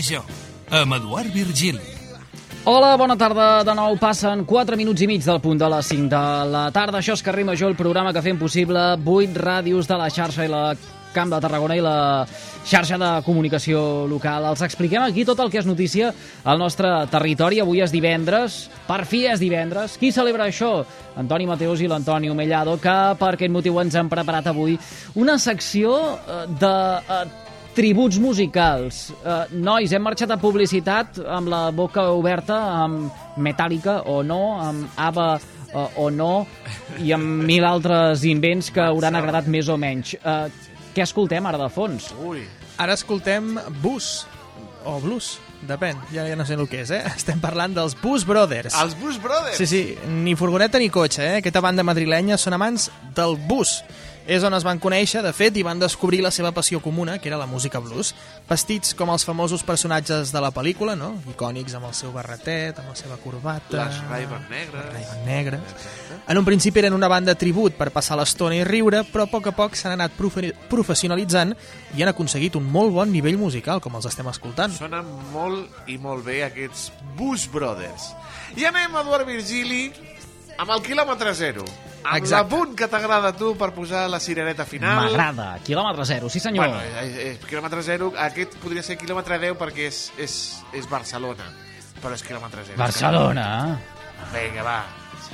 Major, amb Eduard Virgili. Hola, bona tarda. De nou passen 4 minuts i mig del punt de les 5 de la tarda. Això és Carrer Major, el programa que fem possible 8 ràdios de la xarxa i la Camp de Tarragona i la xarxa de comunicació local. Els expliquem aquí tot el que és notícia al nostre territori. Avui és divendres, per fi és divendres. Qui celebra això? Antoni Mateus i l'Antoni Omellado, que per aquest motiu ens han preparat avui una secció eh, de eh, tributs musicals. Uh, nois, hem marxat a publicitat amb la boca oberta, amb Metallica o no, amb ABBA uh, o no, i amb mil altres invents que hauran agradat més o menys. Uh, què escoltem ara de fons? Ui. Ara escoltem Bus, o Blues, depèn, ja, ja no sé el que és, eh? Estem parlant dels Bus Brothers. Els Bus Brothers. Sí, sí, ni furgoneta ni cotxe, eh? Aquesta banda madrilenya són amants del bus. És on es van conèixer, de fet, i van descobrir la seva passió comuna, que era la música blues. Vestits com els famosos personatges de la pel·lícula, no? Icònics amb el seu barretet, amb la seva corbata... Les Ray-Ban negres. Ray-Ban negres. En un principi eren una banda tribut per passar l'estona i riure, però a poc a poc s'han anat profe professionalitzant i han aconseguit un molt bon nivell musical, com els estem escoltant. Sonen molt i molt bé aquests Bus Brothers. I anem, Eduard Virgili, amb el quilòmetre zero. Amb Exacte. la punt que t'agrada a tu per posar la cirereta final. M'agrada. Quilòmetre zero, sí senyor. Bueno, és, és, quilòmetre zero, aquest podria ser quilòmetre 10 perquè és, és, és Barcelona, però és quilòmetre zero. Barcelona. Vinga, va.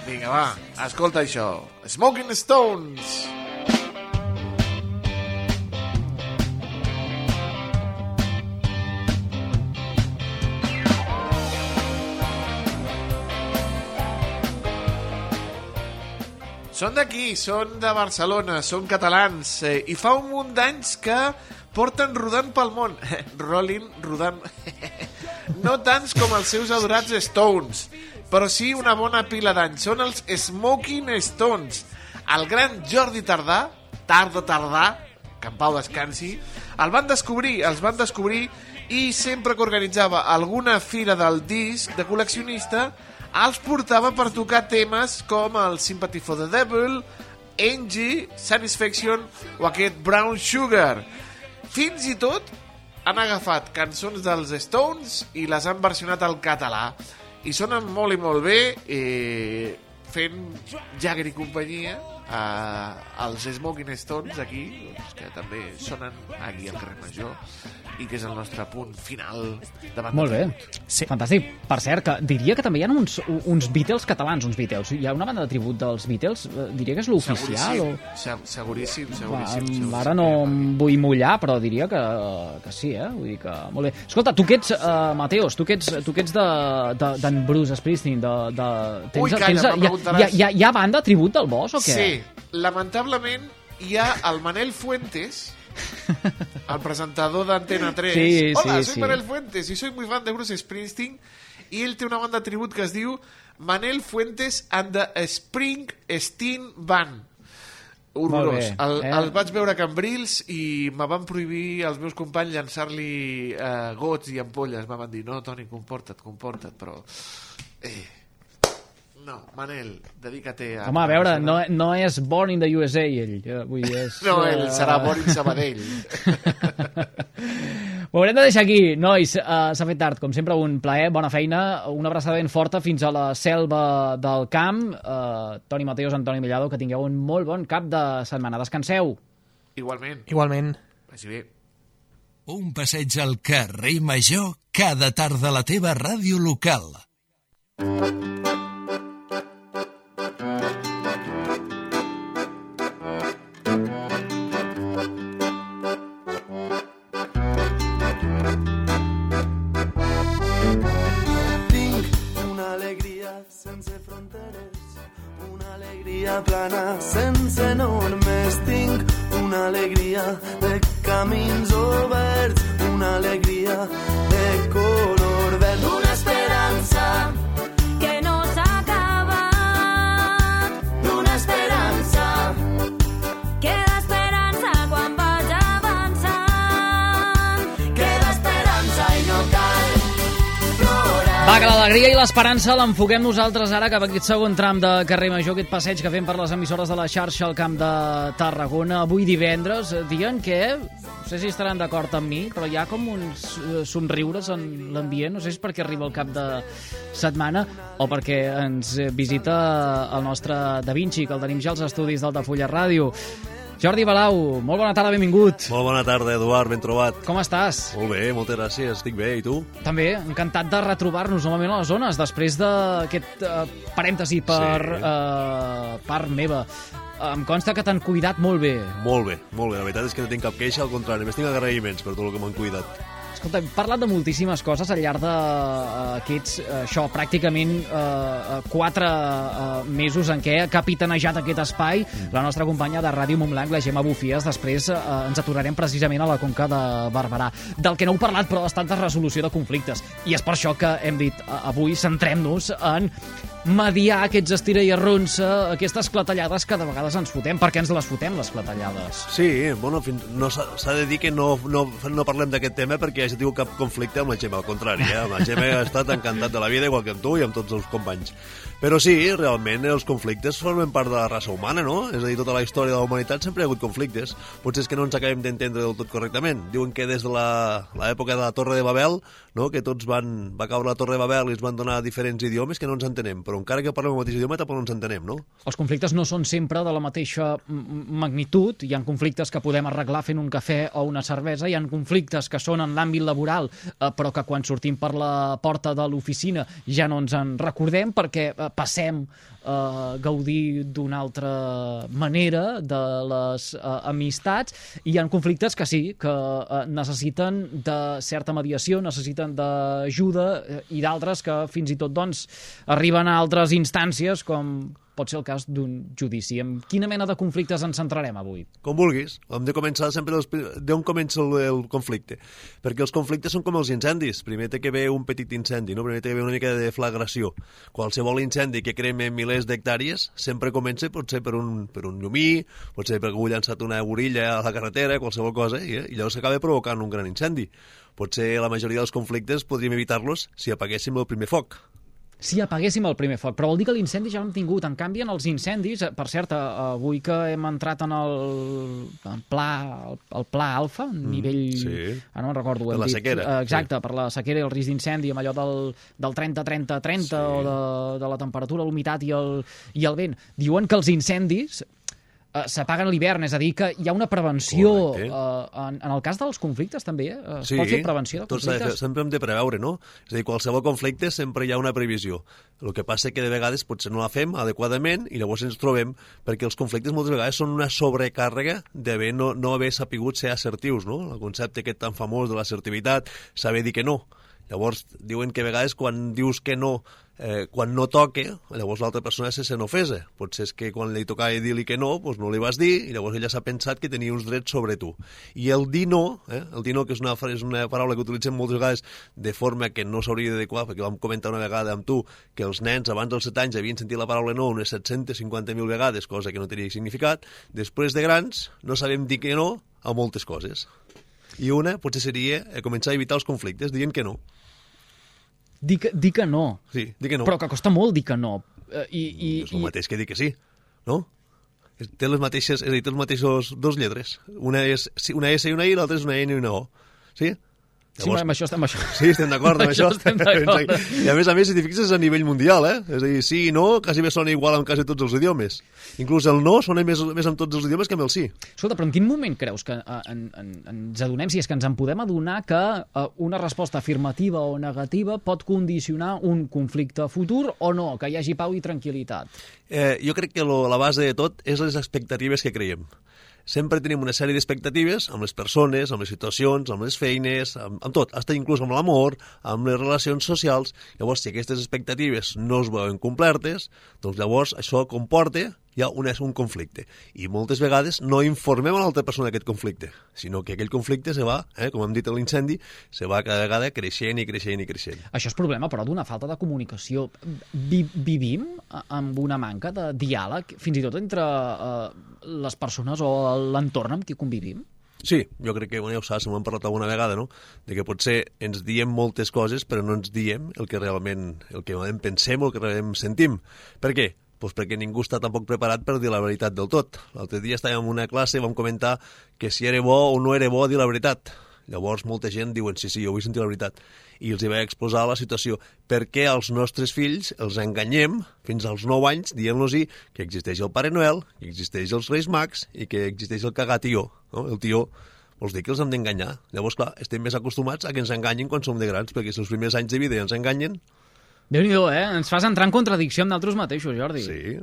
Vinga, va. Escolta això. Smoking Stones. Són d'aquí, són de Barcelona, són catalans, eh, i fa un munt d'anys que porten rodant pel món. Rolling, rodant... no tants com els seus adorats Stones, però sí una bona pila d'anys. Són els Smoking Stones. El gran Jordi Tardà, Tarda Tardà, que en pau descansi, el van descobrir, els van descobrir i sempre que organitzava alguna fira del disc de col·leccionista els portava per tocar temes com el Sympathy for the Devil, Angie, Satisfaction o aquest Brown Sugar. Fins i tot han agafat cançons dels Stones i les han versionat al català i sonen molt i molt bé eh, fent Jagger i companyia eh, els Smoking Stones aquí doncs, que també sonen aquí al carrer Major i que és el nostre punt final davant Molt de bé. Sí. Fantàstic. Per cert, que diria que també hi ha uns, uns Beatles catalans, uns Beatles. Hi ha una banda de tribut dels Beatles, eh, diria que és l'oficial o... Seguríssim, se- seguríssim, Va, seguríssim, seguríssim. ara no em vull mullar, però diria que, que sí, eh? Vull dir que... Molt bé. Escolta, tu que ets, uh, Mateos, tu que ets, tu que ets d'en de, d'en Bruce Springsteen, de... de tens, Ui, calla, tens, hi, ha, hi, ha, hi, ha, hi ha banda tribut del Bosch o què? Sí, lamentablement hi ha el Manel Fuentes, el presentador d'Antena 3. Sí, Hola, sí, soy sí. Manel Fuentes y soy muy fan de Bruce Springsteen i ell té una banda tribut que es diu Manel Fuentes and the Springsteen Band. Horrorós. bé, El, eh? el vaig veure a Cambrils i me van prohibir els meus companys llançar-li eh, gots i ampolles. Me van dir, no, Toni, comporta't, comporta't, però... Eh, no, Manel, dedica't a... Home, a veure, no, no és Born in the USA, ell. eh, Vull dir, és, No, ell eh, serà Boris Sabadell. Ho haurem de deixar aquí, nois. Uh, S'ha fet tard, com sempre, un plaer, bona feina, una abraçada ben forta fins a la selva del camp. Uh, Toni Mateos, Antoni Mellado, que tingueu un molt bon cap de setmana. Descanseu. Igualment, Igualment. vagi bé. Un passeig al carrer Major cada tarda a la teva ràdio local. Tinc plana sense normes. Tinc una alegria de camins oberts, una alegria Que l'alegria i l'esperança l'enfoquem nosaltres ara cap a aquest segon tram de carrer Major, aquest passeig que fem per les emissores de la xarxa al Camp de Tarragona. Avui divendres, eh, dient que, no sé si estaran d'acord amb mi, però hi ha com uns eh, somriures en l'ambient, no sé si perquè arriba el cap de setmana o perquè ens visita el nostre Da Vinci, que el tenim ja als estudis d'Altafulla Ràdio. Jordi Balau, molt bona tarda, benvingut. Molt bona tarda, Eduard, ben trobat. Com estàs? Molt bé, moltes gràcies, estic bé, i tu? També, encantat de retrobar-nos novament a les zones, després d'aquest uh, parèntesi per Sí. uh, part meva. Em consta que t'han cuidat molt bé. Molt bé, molt bé, la veritat és que no tinc cap queixa, al contrari, més tinc agraïments per tot el que m'han cuidat. Escolta, hem parlat de moltíssimes coses al llarg d'aquests, uh, això, pràcticament uh, quatre uh, mesos en què ha capitanejat aquest espai la nostra companya de Ràdio Montblanc, la Gemma Bufies. Després uh, ens aturarem precisament a la Conca de Barberà. Del que no heu parlat, però, ha estat de resolució de conflictes. I és per això que hem dit avui centrem-nos en mediar aquests estira i arronsa, aquestes clatellades que de vegades ens fotem. Per què ens les fotem, les clatellades? Sí, bueno, fins, no s'ha de dir que no, no, no parlem d'aquest tema perquè hagi tingut cap conflicte amb la Gemma, al contrari, eh? la Gemma ha estat encantat de la vida, igual que amb tu i amb tots els companys. Però sí, realment els conflictes formen part de la raça humana, no? És a dir, tota la història de la humanitat sempre hi ha hagut conflictes. Potser és que no ens acabem d'entendre del tot correctament. Diuen que des de l'època de la Torre de Babel, no? que tots van, va caure la Torre de Babel i es van donar diferents idiomes que no ens entenem, però encara que parlem el mateix idioma tampoc no ens entenem, no? Els conflictes no són sempre de la mateixa magnitud. Hi ha conflictes que podem arreglar fent un cafè o una cervesa. Hi ha conflictes que són en l'àmbit laboral, eh, però que quan sortim per la porta de l'oficina ja no ens en recordem perquè eh, passem a gaudir d'una altra manera de les eh, amistats. Hi ha conflictes que sí, que eh, necessiten de certa mediació, necessiten d'ajuda eh, i d'altres que fins i tot doncs, arriben a altres instàncies com pot ser el cas d'un judici. En quina mena de conflictes ens centrarem avui? Com vulguis. Hem de començar sempre d'on comença el, el conflicte. Perquè els conflictes són com els incendis. Primer té que haver un petit incendi, no? primer té que haver una mica de deflagració. Qualsevol incendi que crema milers d'hectàrees sempre comença potser per un, per un llumí, potser per algú ha llançat una gorilla a la carretera, qualsevol cosa, i, i llavors s'acaba provocant un gran incendi. Potser la majoria dels conflictes podríem evitar-los si apaguéssim el primer foc. Si apaguéssim el primer foc, però vol dir que l'incendi ja l'hem tingut. En canvi, en els incendis, eh, per cert, eh, avui que hem entrat en el, el pla, el, pla alfa, mm, nivell... sí. Ara no me'n recordo. Per la dit. sequera, Eh, Exacte, per la sequera i el risc d'incendi, amb allò del, del 30-30-30 Sí. o de, de la temperatura, l'humitat i, el, i el vent. Diuen que els incendis eh, s'apaguen a l'hivern, és a dir, que hi ha una prevenció. Eh, en, en el cas dels conflictes, també, eh? es Sí, pot fer prevenció de tot conflictes? sempre hem de preveure, no? És a dir, qualsevol conflicte sempre hi ha una previsió. El que passa que de vegades potser no la fem adequadament i llavors ens trobem perquè els conflictes moltes vegades són una sobrecàrrega d'haver no, no haver sapigut ser assertius, no? El concepte aquest tan famós de l'assertivitat, saber dir que no. Llavors, diuen que a vegades quan dius que no, eh, quan no toca, llavors l'altra persona se sent ofesa. Potser és que quan li tocava dir-li que no, doncs no li vas dir, i llavors ella s'ha pensat que tenia uns drets sobre tu. I el dir no, eh, el dir no, que és una, és una paraula que utilitzem moltes vegades de forma que no s'hauria d'adequar, perquè vam comentar una vegada amb tu que els nens abans dels 7 anys havien sentit la paraula no unes 750.000 vegades, cosa que no tenia significat. Després de grans, no sabem dir que no a moltes coses. I una potser seria eh, començar a evitar els conflictes dient que no. Dir que, dir que no. Sí, dir que no. Però que costa molt dir que no. Eh, I, i, és el mateix que dir que sí, no? Té les mateixes, és a dir, té els mateixos dos lletres. Una és una S i una I, l'altra és una N i una O. Sí? Sí, amb això estem... Amb això. Sí, estem d'acord amb Amb això. estem d'acord. I a més a més, si t'hi fixes, a nivell mundial, eh? És a dir, sí i no, quasi bé sona igual en quasi tots els idiomes. Inclús el no sona més, més en tots els idiomes que amb el sí. Escolta, però en quin moment creus que eh, en, en, ens adonem, si és que ens en podem adonar, que eh, una resposta afirmativa o negativa pot condicionar un conflicte futur o no, que hi hagi pau i tranquil·litat? Eh, jo crec que lo, la base de tot és les expectatives que creiem. Sempre tenim una sèrie d'expectatives amb les persones, amb les situacions, amb les feines, amb, amb tot, fins inclús amb l'amor, amb les relacions socials. Llavors, si aquestes expectatives no es veuen complertes, doncs llavors això comporta ja un, un conflicte. I moltes vegades no informem a l'altra persona d'aquest conflicte, sinó que aquell conflicte se va, eh, com hem dit a l'incendi, se va cada vegada creixent i creixent i creixent. Això és problema, però, d'una falta de comunicació. Vi vivim amb una manca de diàleg, fins i tot entre eh, les persones o l'entorn amb qui convivim? Sí, jo crec que, bueno, ja ho saps, ho hem parlat alguna vegada, no? De que potser ens diem moltes coses, però no ens diem el que realment, el que realment pensem o el que realment sentim. Per què? Pues perquè ningú està tampoc preparat per dir la veritat del tot. L'altre dia estàvem en una classe i vam comentar que si era bo o no era bo dir la veritat. Llavors molta gent diuen, sí, sí, jo vull sentir la veritat. I els hi vaig exposar la situació. Per què als nostres fills els enganyem fins als 9 anys dient-los que existeix el Pare Noel, que existeix els Reis Mags i que existeix el cagatió, no? el tió. Vols dir que els hem d'enganyar. Llavors, clar, estem més acostumats a que ens enganyin quan som de grans, perquè si els primers anys de vida ens enganyen, déu nhi eh? Ens fas entrar en contradicció amb nosaltres mateixos, Jordi. Sí.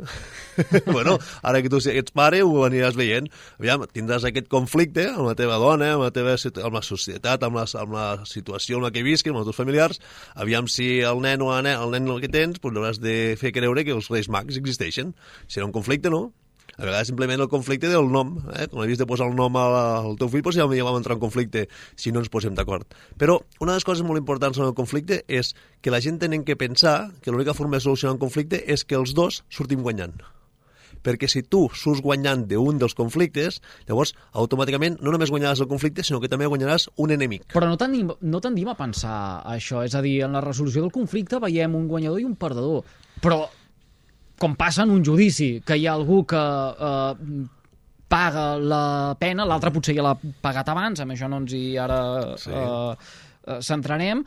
bueno, ara que tu si ets pare ho aniràs veient. Aviam, tindràs aquest conflicte amb la teva dona, amb la teva amb la societat, amb la, amb la situació en la que visquis, amb els teus familiars. Aviam si el nen o la el nen que tens, doncs hauràs de fer creure que els Reis Mags existeixen. Serà un conflicte, no? A vegades simplement el conflicte del nom. Eh? Quan havies de posar el nom al, teu fill, doncs ja vam entrar en conflicte si no ens posem d'acord. Però una de les coses molt importants en el conflicte és que la gent tenen que pensar que l'única forma de solucionar un conflicte és que els dos sortim guanyant perquè si tu surts guanyant d'un dels conflictes, llavors automàticament no només guanyaràs el conflicte, sinó que també guanyaràs un enemic. Però no tendim, no tendim a pensar això. És a dir, en la resolució del conflicte veiem un guanyador i un perdedor. Però, com passa en un judici, que hi ha algú que eh, paga la pena, l'altre potser ja l'ha pagat abans, amb això no ens hi ara Sí. eh, eh, centrarem,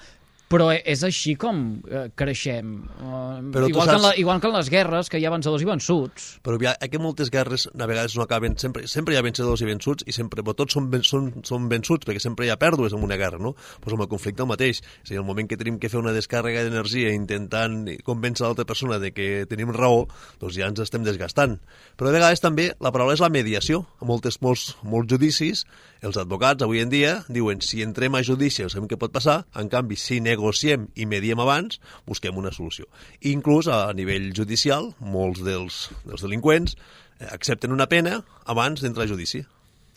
però és així com eh, creixem. Eh, Però igual, que en la, saps- igual que en les guerres, que hi ha vencedors i vençuts. Però hi ha, que moltes guerres a vegades no acaben... Sempre, sempre hi ha vencedors i vençuts, i sempre, però tots són, són, són vençuts, perquè sempre hi ha pèrdues en una guerra, no? Pues amb el conflicte el mateix. És a dir, el moment que tenim que fer una descàrrega d'energia intentant convèncer l'altra persona de que tenim raó, doncs ja ens estem desgastant. Però a vegades també la paraula és la mediació. A moltes, molts, molts judicis, els advocats avui en dia diuen si entrem a judici sabem què pot passar, en canvi, si negociem i mediem abans, busquem una solució. Inclús a nivell judicial, molts dels, dels delinqüents eh, accepten una pena abans d'entrar a judici.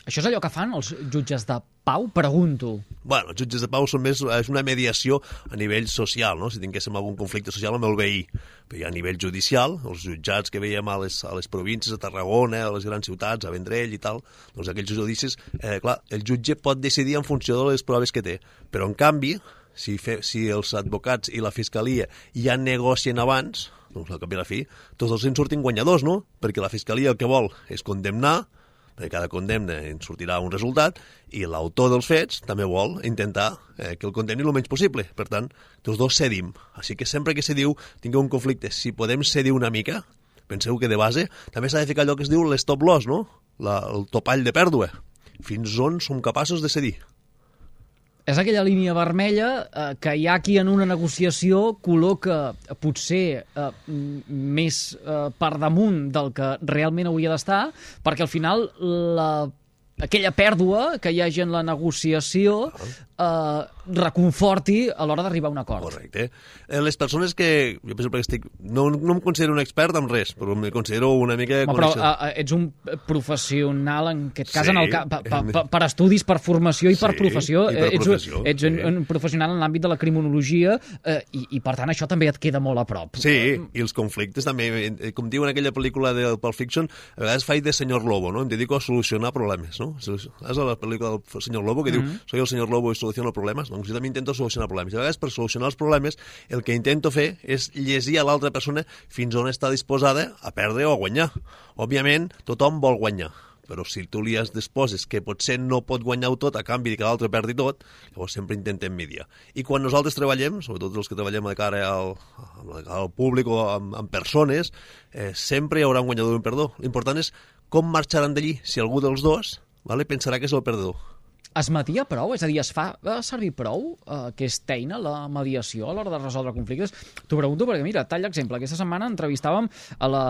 Això és allò que fan els jutges de pau? Pregunto. Bueno, els jutges de pau són més, és una mediació a nivell social, no? si tinguéssim algun conflicte social amb el veí. Però a nivell judicial, els jutjats que veiem a les, a les províncies, a Tarragona, a les grans ciutats, a Vendrell i tal, doncs aquells judicis, eh, clar, el jutge pot decidir en funció de les proves que té. Però, en canvi, si, fe, si els advocats i la fiscalia ja negocien abans, doncs al cap i la fi, tots els en surtin guanyadors, no? Perquè la fiscalia el que vol és condemnar, perquè cada condemna en sortirà un resultat, i l'autor dels fets també vol intentar eh, que el condemni el menys possible. Per tant, tots dos cedim. Així que sempre que se diu tingueu un conflicte, si podem cedir una mica, penseu que de base també s'ha de ficar allò que es diu l'stop loss, no? La, el topall de pèrdua. Fins on som capaços de cedir. És aquella línia vermella eh, que hi ha qui en una negociació col·loca potser eh, més eh, per damunt del que realment hauria d'estar, perquè al final la, aquella pèrdua que hi hagi en la negociació eh, reconforti a l'hora d'arribar a un acord. Correcte. Eh, les persones que... Jo penso perquè estic... No, no em considero un expert en res, però me considero una mica... Home, però uh, ets un professional, en aquest cas, Sí. en el ca pa, pa, pa, per estudis, per formació i per Sí, professió. i per ets, professió, ets un, sí. un professional en l'àmbit de la criminologia eh, i, i, per tant, això també et queda molt a prop. Sí, i els conflictes també, com diu en aquella pel·lícula del Pulp Fiction, a vegades faig de senyor Lobo, no? Em dedico a solucionar problemes, no? És la pel·lícula del senyor Lobo que diu soy el senyor Lobo y soluciono problemes? Doncs jo també intento solucionar problemes. I a vegades per solucionar els problemes el que intento fer és llegir a l'altra persona fins on està disposada a perdre o a guanyar. Òbviament, tothom vol guanyar, però si tu li has disposes que potser no pot guanyar-ho tot a canvi que l'altre perdi tot, llavors sempre intentem mediar. I quan nosaltres treballem, sobretot els que treballem de cara al, al públic o amb, amb persones, eh, sempre hi haurà un guanyador i un perdedor. L'important és com marxaran d'allí. Si algú dels dos vale, pensarà que és el perdedor. Es metia prou? És a dir, es fa eh, servir prou eh, aquesta eina, la mediació, a l'hora de resoldre conflictes? T'ho pregunto perquè, mira, tall exemple. Aquesta setmana entrevistàvem a la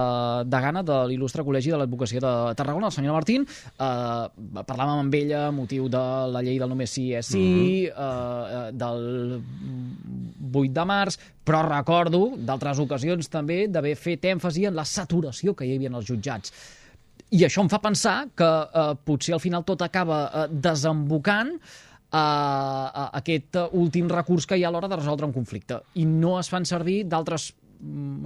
degana de l'il·lustre Col·legi de l'Advocacia de Tarragona, el senyor Martín. Eh, parlàvem amb ella motiu de la llei del només sí és sí, eh, del 8 de març, però recordo d'altres ocasions també d'haver fet èmfasi en la saturació que hi havia en els jutjats. I això em fa pensar que eh, potser al final tot acaba eh, desembocant a, a aquest eh, últim recurs que hi ha a l'hora de resoldre un conflicte. I no es fan servir d'altres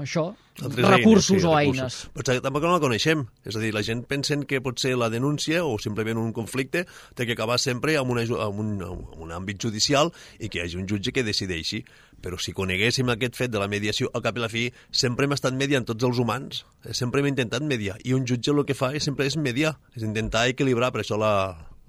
això, Altres recursos sí, o recursos. eines. Però tampoc no la coneixem. És a dir, la gent pensen que potser la denúncia o simplement un conflicte té que acabar sempre amb, una, amb, un, amb un àmbit judicial i que hi hagi un jutge que decideixi. Però si coneguéssim aquest fet de la mediació, al cap i a la fi, sempre hem estat mediant tots els humans. Eh, Sempre hem intentat mediar. I un jutge el que fa és, sempre és mediar, és intentar equilibrar. Per això la,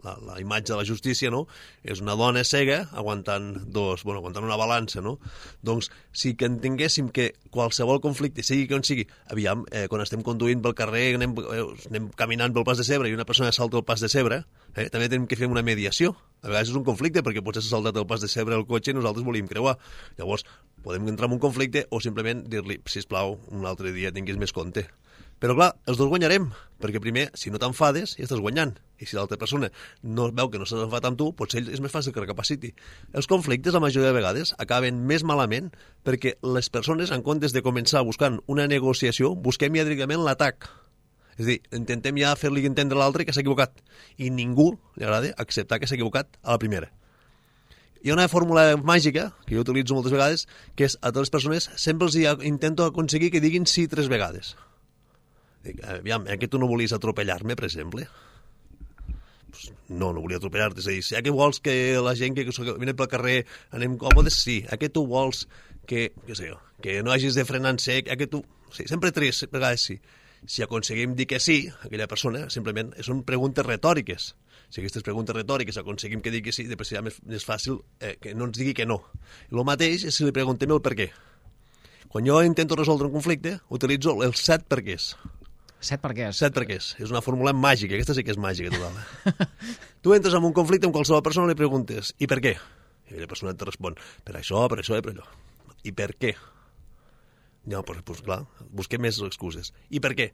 la, la imatge de la justícia, no? És una dona cega aguantant dos, bueno, aguantant una balança, no? Doncs, si que entenguéssim que qualsevol conflicte, sigui com sigui, aviam, eh, quan estem conduint pel carrer, anem, eh, anem caminant pel pas de cebre i una persona salta el pas de cebre, eh, també tenim que fer una mediació. A vegades és un conflicte perquè potser s'ha saltat el pas de cebre el cotxe i nosaltres volíem creuar. Llavors, podem entrar en un conflicte o simplement dir-li, sisplau, un altre dia tinguis més compte. Però clar, els dos guanyarem, perquè primer, si no t'enfades, ja estàs guanyant. I si l'altra persona no veu que no s'ha enfadat amb tu, potser ell és més fàcil que recapaciti. Els conflictes, la majoria de vegades, acaben més malament perquè les persones, en comptes de començar buscant una negociació, busquem ja directament l'atac. És a dir, intentem ja fer-li entendre a l'altre que s'ha equivocat. I ningú li agrada acceptar que s'ha equivocat a la primera. Hi ha una fórmula màgica, que jo utilitzo moltes vegades, que és a totes les persones sempre els intento aconseguir que diguin sí tres vegades. Dic, aviam, eh, que tu no volies atropellar-me, per exemple? Pues no, no volia atropellar-te. És a dir, si ja que vols que la gent que viene pel carrer anem còmodes, sí. Ja que tu vols que, què sé jo, que no hagis de frenar en sec, ja que tu... Sí, sempre tres vegades sí. Si aconseguim dir que sí, aquella persona, simplement, són preguntes retòriques. Si aquestes preguntes retòriques aconseguim que digui que sí, després serà més, més fàcil eh, que no ens digui que no. El mateix és si li preguntem el per què. Quan jo intento resoldre un conflicte, utilitzo els set perquès. Set per què? Set perquès. És una fórmula màgica. Aquesta sí que és màgica, total. eh? tu entres en un conflicte amb qualsevol persona i li preguntes i per què? I la persona et respon per això, per això per allò. I per què? No, doncs, pues, clar, busquem més excuses. I per què?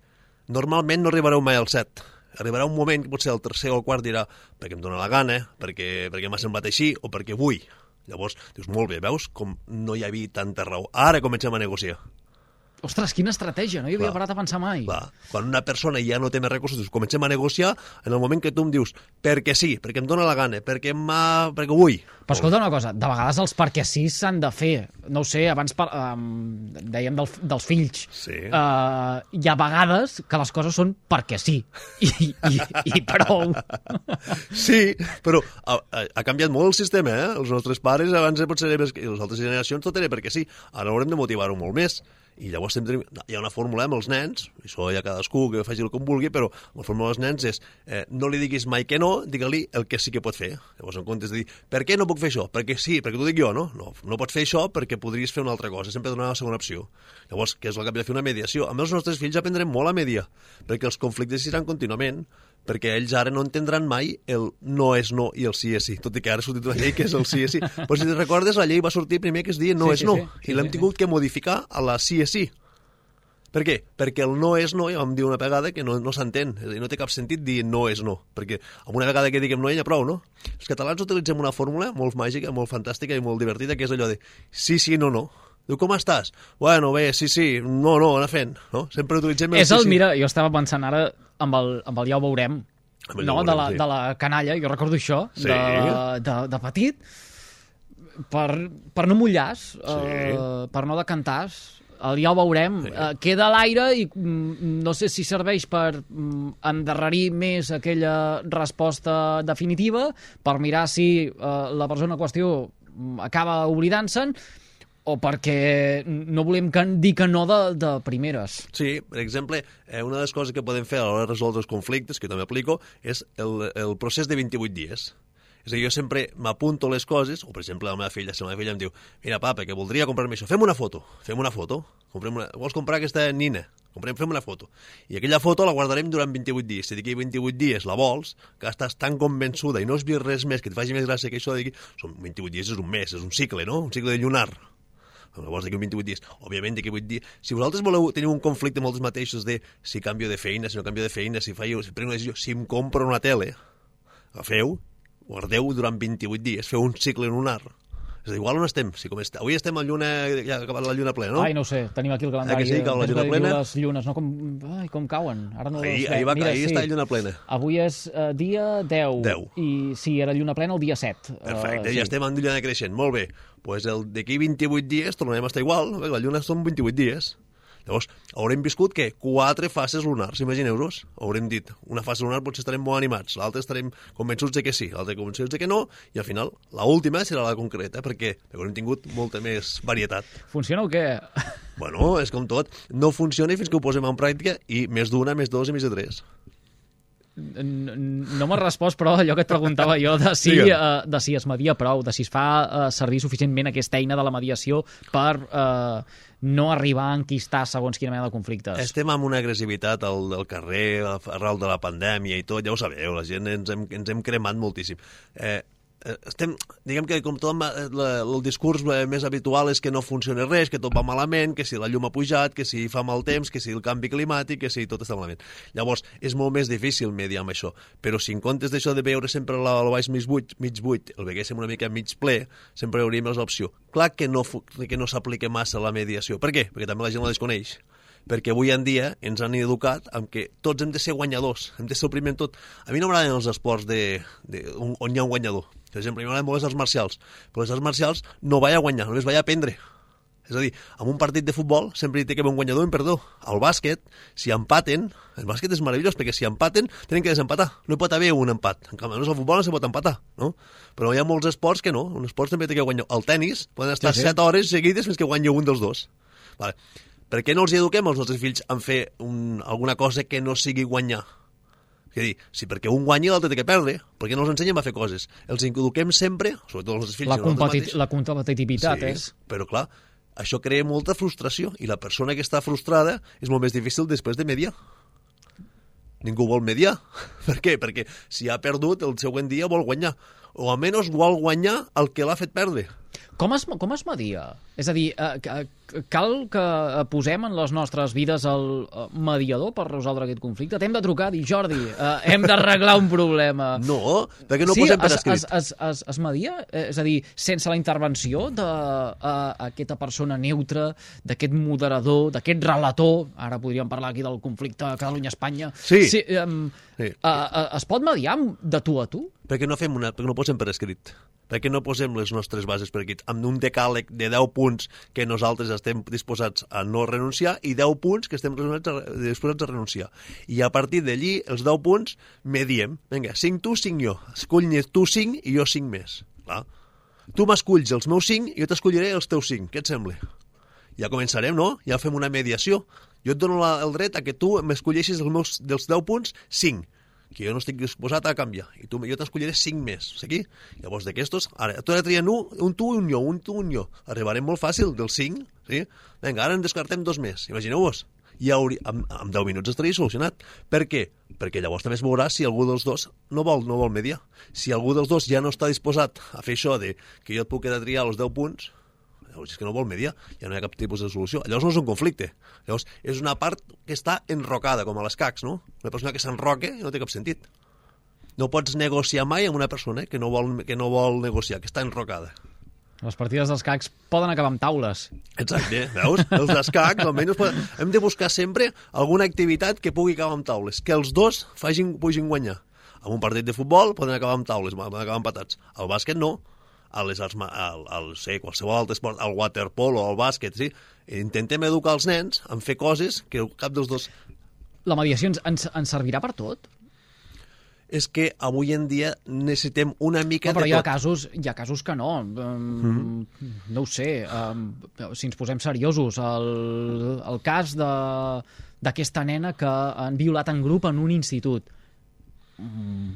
Normalment no arribareu mai al set. Arribarà un moment que potser el tercer o el quart dirà perquè em dóna la gana, perquè, perquè m'ha semblat així o perquè vull. Llavors, dius, molt bé, veus com no hi havia tanta raó. Ara comencem a negociar. Ostres, quina estratègia, no hi havia Clar. parat a pensar mai. Clar, quan una persona ja no té més recursos, dius, comencem a negociar en el moment que tu em dius perquè sí, perquè em dóna la gana, perquè, perquè vull. Però escolta una cosa, de vegades els perquè sí s'han de fer. No ho sé, abans par um, dèiem del, dels fills. Sí. Uh, hi ha vegades que les coses són perquè sí. I, i, i prou. Sí, però ha, ha, canviat molt el sistema, eh? Els nostres pares abans potser les altres generacions tot era perquè sí. Ara haurem de motivar-ho molt més. I llavors sempre hi ha una fórmula amb els nens, i això hi ha cadascú que faci el que vulgui, però la fórmula dels nens és eh, no li diguis mai que no, digue-li el que sí que pot fer. Llavors, en comptes de dir, per què no puc fer això? Perquè sí, perquè t'ho dic jo, no? No, no pots fer això perquè podries fer una altra cosa, sempre donar una segona opció. Llavors, què és el que hem de fer una mediació? Amb els nostres fills aprendrem molt a mediar, perquè els conflictes seran contínuament, perquè ells ara no entendran mai el no és no i el sí és sí, tot i que ara ha sortit una llei que és el sí és sí. Però si te recordes, la llei va sortir primer que es deia no Sí, és sí, no, sí. Sí, i l'hem sí, tingut que modificar a la sí és sí. Per què? Perquè el no és no, ja vam dir una vegada que no, no s'entén, és a dir, no té cap sentit dir no és no, perquè una vegada que diguem no ja prou, no? Els catalans utilitzem una fórmula molt màgica, molt fantàstica i molt divertida, que és allò de sí, sí, no, no. Diu, com estàs? Bueno, bé, sí, sí, no, no, anar fent, no? Sempre utilitzem el És sí, el, sí. mira, jo estava pensant ara amb el, amb el ja ho veurem, Amb el no, ja ho de, la, veurem, sí. de la canalla, jo recordo això, Sí. de, de, de petit, per, per no mullar-se, uh, per no decantar el ja ho veurem, Sí. uh, queda a l'aire i mm, no sé si serveix per mm, endarrerir més aquella resposta definitiva, per mirar si uh, la persona en qüestió mm, acaba oblidant-se'n, o perquè no volem que, dir que no de, de primeres. Sí, per exemple, eh, una de les coses que podem fer a l'hora de resoldre els conflictes, que també aplico, és el, el procés de 28 dies. És a dir, jo sempre m'apunto les coses, o per exemple la meva filla, si la meva filla em diu mira papa, que voldria comprar-me això, fem una foto, fem una foto, comprem una... vols comprar aquesta nina? Comprem, fem una foto. I aquella foto la guardarem durant 28 dies. Si d'aquí 28 dies la vols, que estàs tan convençuda i no has vist res més que et faci més gràcia que això d'aquí, són 28 dies és un mes, és un cicle, no? Un cicle de llunar. Llavors, d'aquí 28 dies. Òbviament, d'aquí 8 dies... Si vosaltres voleu tenir un conflicte amb els mateixos de si canvio de feina, si no canvio de feina, si, faig, si prenc una decisió, si em compro una tele, agafeu, guardeu durant 28 dies, feu un cicle lunar És a dir, igual on estem? Si com est... Avui estem a lluna, ja ha acabat la lluna plena, no? Ai, no sé, tenim aquí el calendari. Ah, que sí, que la lluna plena? Les llunes, no? Com, ai, com cauen. Ara no ahir, ahir, va, Mira, ahir sí. està lluna plena. Avui és uh, dia 10. 10. I sí, era lluna plena el dia 7. Perfecte, Uh, ja estem en lluna creixent. Molt bé. Pues el d'aquí 28 dies tornarem a estar igual. no? La lluna són 28 dies. Llavors, haurem viscut, què? Quatre fases lunars, imagineu-vos. Haurem dit, una fase lunar potser estarem molt animats, l'altra estarem convençuts de que sí, l'altra convençuts de que no, i al final, la última serà la concreta, perquè, haurem tingut molta més varietat. Funciona o què? Bueno, és com tot. No funciona fins que ho posem en pràctica i més d'una, més dos i més de tres. No m'has respost, però allò que et preguntava jo de si, Digue'm. uh, de si es media prou, de si es fa uh, servir suficientment aquesta eina de la mediació per uh, no arribar a enquistar segons quina mena de conflictes. Estem amb una agressivitat al, al carrer, arrel de la pandèmia i tot, ja ho sabeu, la gent ens hem, ens hem cremat moltíssim. Eh, estem, diguem que com tot eh, el discurs eh, més habitual és que no funciona res, que tot va malament, que si la llum ha pujat, que si fa mal temps, que si el canvi climàtic, que si tot està malament. Llavors, és molt més difícil mediar amb això, però si en comptes d'això de veure sempre la, el baix mig buit, mig buit, el veguéssim una mica mig ple, sempre hauríem l'opció. Clar que no, que no s'aplica massa la mediació. Per què? Perquè també la gent la desconeix perquè avui en dia ens han educat amb que tots hem de ser guanyadors, hem de ser el primer en tot. A mi no m'agraden els esports de, de, on, on hi ha un guanyador. Per exemple, a mi m'agraden molt les arts marcials, però les arts marcials no vaig a guanyar, només vaig a aprendre. És a dir, en un partit de futbol sempre hi té que haver un guanyador i un perdó. Al bàsquet, si empaten, el bàsquet és meravellós, perquè si empaten, tenen que desempatar. No hi pot haver un empat. En canvi, no, el futbol no se pot empatar, no? Però hi ha molts esports que no. Un esport també té que guanyar. El tennis poden estar Sí, sí. 7 hores seguides fins que guanyi un dels dos. Vale. Per què no els eduquem als nostres fills en fer un, alguna cosa que no sigui guanyar? És a dir, si perquè un guanyi l'altre té que perdre, per què no els ensenyem a fer coses? Els eduquem sempre, sobretot els fills... la, competi mateixos. la competitivitat sí, és... però clar, això crea molta frustració i la persona que està frustrada és molt més difícil després de mediar. Ningú vol mediar. Per què? Perquè si ha perdut, el següent dia vol guanyar. O almenys vol guanyar el que l'ha fet perdre. Com es, com es media? És a dir, eh, ca- cal que eh, posem en les nostres vides el eh, mediador per resoldre aquest conflicte? T'hem de trucar, dir, Jordi, eh, hem d'arreglar un problema. No, perquè no sí, posem per es, escrit. es, es, es, es media? Eh, És a dir, sense la intervenció d'aquesta persona neutra, d'aquest moderador, d'aquest relator, ara podríem parlar aquí del conflicte Catalunya-Espanya, Sí. sí, um, Sí. eh, eh, es pot mediar de tu a tu? perquè no fem una, perquè no posem per escrit perquè no posem les nostres bases per escrit amb un decàleg de 10 punts que nosaltres estem disposats a no renunciar i 10 punts que estem disposats a, renunciar i a partir d'allí els 10 punts mediem, vinga, 5 tu, 5 jo escull tu 5 i jo 5 més clar. tu m'esculls els meus 5 i jo t'escolliré els teus 5, què et sembla? ja començarem, no? Ja fem una mediació. Jo et dono la, el dret a que tu m'escolleixis els meus, dels 10 punts 5 que jo no estic disposat a canviar. I tu, jo t'escolliré 5 més. Aquí? Llavors, d'aquestos, ara, tu ara trien un, un tu i un jo, un tu i un jo. Arribarem molt fàcil, dels 5, sí? Vinga, ara en descartem dos més. Imagineu-vos. I hauria, amb, amb 10 minuts estaria solucionat. Per què? Perquè llavors també es veurà si algú dels dos no vol, no vol mediar. Si algú dels dos ja no està disposat a fer això de que jo et puc quedar triar els 10 punts, llavors és que no vol mediar, ja no hi ha cap tipus de solució. Llavors no és un conflicte. Llavors és una part que està enrocada, com a les cacs, no? Una persona que s'enroque no té cap sentit. No pots negociar mai amb una persona que no vol, que no vol negociar, que està enrocada. Les partides dels cacs poden acabar amb taules. Exacte, veus? Els d'escacs, almenys, poden- hem de buscar sempre alguna activitat que pugui acabar amb taules, que els dos facin, puguin guanyar. En un partit de futbol poden acabar amb taules, poden acabar empatats. Al bàsquet no, a les arts, al, al, sé, qualsevol altre esport, al waterpolo, al bàsquet, sí. Intentem educar els nens en fer coses que cap dels dos... La mediació ens, ens, ens servirà per tot? És que avui en dia necessitem una mica No, però de hi ha tot. casos, hi ha casos que no. Um, No ho sé. Um, si ens posem seriosos, el, el cas d'aquesta nena que han violat en grup en un institut. Mm,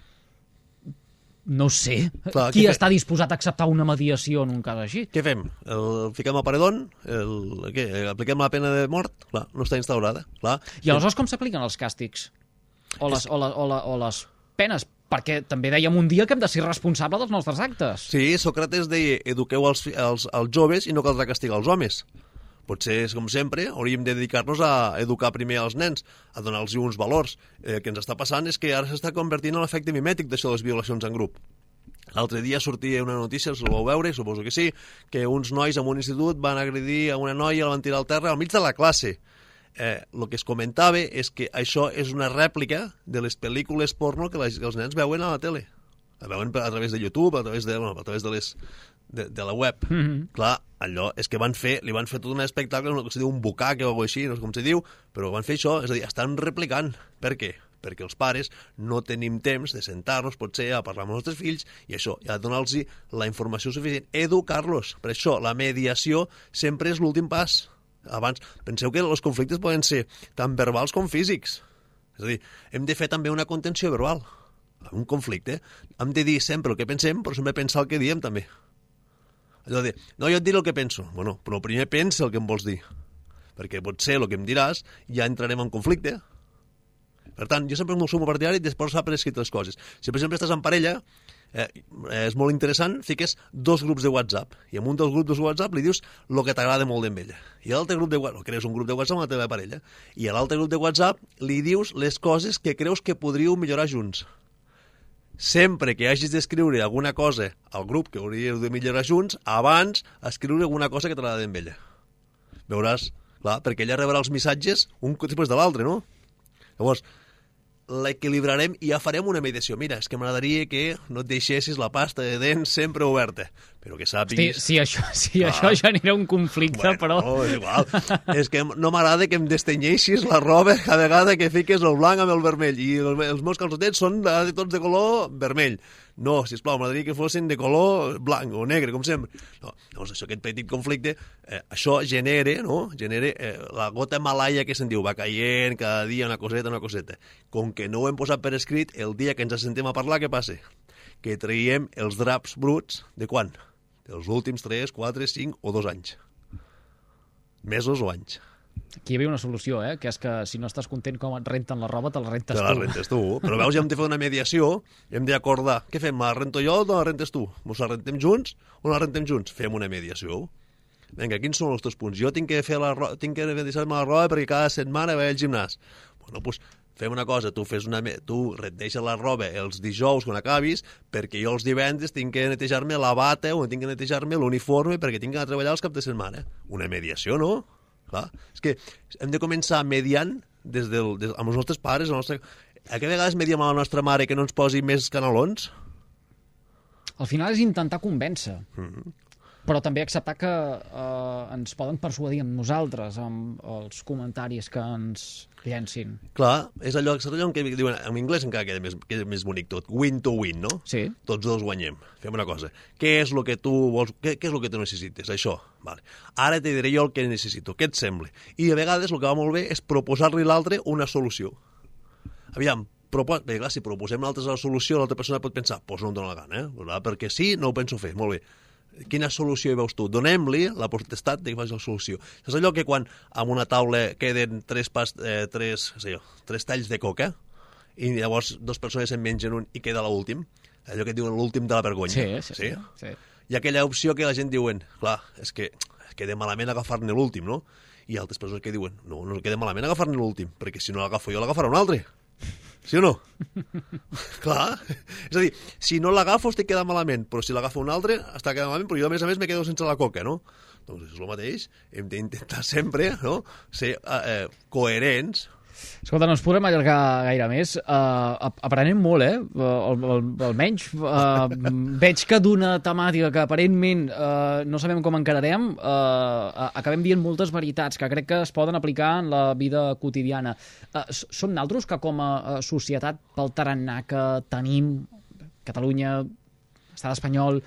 no sé. Clar, Qui què fe- està disposat a acceptar una mediació en un cas així? Què fem? El, fiquem a paredón? El, què? Apliquem la pena de mort? Clar, no està instaurada. Clar. I aleshores com s'apliquen els càstigs? O les, o, la, o, la, o les penes? Perquè també dèiem un dia que hem de ser responsable dels nostres actes. Sí, Sòcrates deia, eduqueu els, els, els joves i no caldrà castigar els homes. Potser, com sempre, hauríem de dedicar-nos a educar primer als nens, a donar-los uns valors. Eh, el que ens està passant és que ara s'està convertint en l'efecte mimètic d'això de les violacions en grup. L'altre dia sortia una notícia, se la vau veure, suposo que sí, que uns nois en un institut van agredir a una noia, la van tirar al terra al mig de la classe. Eh, el que es comentava és que això és una rèplica de les pel·lícules porno que, les, que els nens veuen a la tele. La veuen a través de YouTube, a través de, bueno, a través de les de, de la web. Mm -hmm. Clar, allò és que van fer, li van fer tot un espectacle, no sé si diu un bucac o alguna així, no sé com se diu, però van fer això, és a dir, estan replicant. Per què? Perquè els pares no tenim temps de sentar-nos, potser, a parlar amb els nostres fills, i això, i a donar-los la informació suficient, educar-los. Per això, la mediació sempre és l'últim pas. Abans, penseu que els conflictes poden ser tant verbals com físics. És a dir, hem de fer també una contenció verbal. En un conflicte hem de dir sempre el que pensem, però sempre pensar el que diem també. Allò de, no, jo et diré el que penso. Bueno, però primer pensa el que em vols dir. Perquè potser el que em diràs ja entrarem en conflicte. Per tant, jo sempre sou molt partidari de posar per escrit les coses. Si, per exemple, estàs en parella, eh, és molt interessant, fiques dos grups de WhatsApp, i en un dels grups de WhatsApp li dius el que t'agrada molt d'en ella. I a l'altre grup de WhatsApp, crees un grup de WhatsApp amb la teva parella, i a l'altre grup de WhatsApp li dius les coses que creus que podríeu millorar junts. Sempre que hagis d'escriure alguna cosa al grup que hauríeu de millorar junts, abans escriure alguna cosa que t'agrada d'en ella. Veuràs, clar, perquè ella rebrà els missatges un després de l'altre, no? Llavors, l'equilibrarem i ja farem una mediació. Mira, és que m'agradaria que no et deixessis la pasta de dents sempre oberta, però que Hosti, sàpiguis... si això, si això genera un conflicte, Bueno, però... no, és igual. és que no m'agrada que em destenyeixis la roba cada vegada que fiques el blanc amb el vermell. I el, els meus calçotets són de, tots de color vermell. No, sisplau, m'agradaria que fossin de color blanc o negre, com sempre. No, llavors, això, aquest petit conflicte, eh, això genere, no?, genere eh, la gota malaia que se'n diu, va caient cada dia una coseta, una coseta. Com que no ho hem posat per escrit, el dia que ens assentem a parlar, què passa? Que traiem els draps bruts de quan? Dels últims 3, 4, 5 o 2 anys. Mesos o anys. Aquí hi havia una solució, eh? que és que si no estàs content com et renten la roba, te la rentes Te tu. la rentes tu. Però veus, ja hem de fer una mediació, i hem d'acordar. Què fem? La rento jo o la rentes tu? Mos la rentem junts o la rentem junts? Fem una mediació. Vinga, quins són els teus punts? Jo tinc que fer la ro... tinc que deixar-me la roba perquè cada setmana vaig al gimnàs. Bueno, doncs fem una cosa, tu fes una... tu et deixes la roba els dijous quan acabis perquè jo els divendres tinc que netejar-me la bata o tinc que netejar-me l'uniforme perquè tinc que treballar els caps de setmana. Una mediació, no? Clar. És que hem de començar mediant des del, des, amb els nostres pares, el nostre... A que vegades mediem a la nostra mare que no ens posi més canalons? Al final és intentar convèncer. Mhm. Però també acceptar que eh, ens poden persuadir amb nosaltres, amb els comentaris que ens llencin. Clar, és allò, és allò en què diuen, en anglès encara queda més, queda més bonic tot, win to win, no? Sí. Tots dos guanyem. Fem una cosa. Què és el que tu vols, què, què és el que tu necessites? Això. Vale. Ara te diré jo el que necessito. Què et sembla? I a vegades el que va molt bé és proposar-li a l'altre una solució. Aviam, propos... Bé, clar, si proposem l'altre la solució, l'altra persona pot pensar, doncs pues no em dóna la gana, eh? Perquè sí, no ho penso fer. Molt bé. Quina solució hi veus tu? Donem-li la potestat de que faci la solució. És allò que quan en una taula queden tres, pas, eh, tres, sé jo, tres talls de coca i llavors dues persones en mengen un i queda l'últim, allò que diuen l'últim de la vergonya. Sí, sí, sí. sí. Hi ha aquella opció que la gent diuen, clar, és que queda malament agafar-ne l'últim, no? I altres persones que diuen, no, no queda malament agafar-ne l'últim, perquè si no l'agafo jo l'agafarà un altre. Sí o no? Clar. És a dir, si no l'agafo estic quedant malament, però si l'agafo un altre està quedant malament, però jo a més a més me quedo sense la coca, no? Doncs és el mateix. Hem d'intentar sempre no? ser eh, eh, coherents Escolta, no ens podrem allargar gaire més. Uh, aprenem molt, eh? Al- al- almenys uh, veig que d'una temàtica que aparentment uh, no sabem com encararem, uh, acabem dient moltes veritats que crec que es poden aplicar en la vida quotidiana. Uh, s- són naltros que com a societat pel tarannà que tenim, Catalunya, estat espanyol,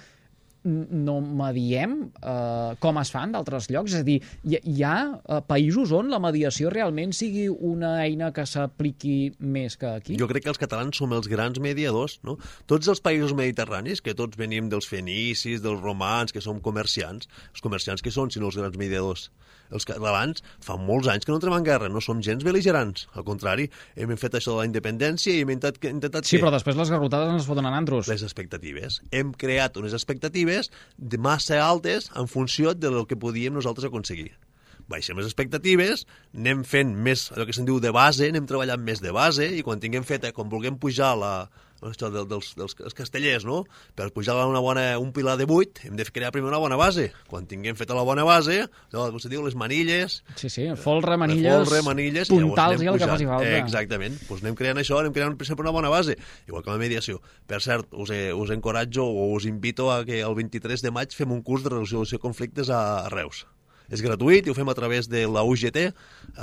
no mediem eh, com es fan d'altres llocs? És a dir, hi, hi ha eh, països on la mediació realment sigui una eina que s'apliqui més que aquí? Jo crec que els catalans som els grans mediadors, no? Tots els països mediterranis, que tots venim dels fenicis, dels romans, que som comerciants, els comerciants que són, sinó els grans mediadors? Els catalans fa molts anys que no entrem en guerra, no som gens beligerants. Al contrari, hem fet això de la independència i hem intentat, intentat Sí, què? però després les garrotades es foten en antros. les expectatives. Hem creat unes expectatives de massa altes en funció del que podíem nosaltres aconseguir. baixem les expectatives, anem fent més, allò que se'n diu de base, anem treballant més de base, i quan tinguem fet, eh, quan vulguem pujar la, això del, dels, dels, dels castellers, no? Per pujar a una bona, un pilar de 8 hem de crear primer una bona base. Quan tinguem feta la bona base, allò que se diu, les manilles, Sí, sí, folre, manilles, folre, manilles, i puntals anem i el que faci falta. Eh, exactament. Pues anem creant això, anem creant sempre una bona base. Igual que la mediació. Per cert, us, eh, us encoratjo o us invito a que el 23 de maig fem un curs de resolució de conflictes a, a Reus. És gratuït i ho fem a través de la UGT,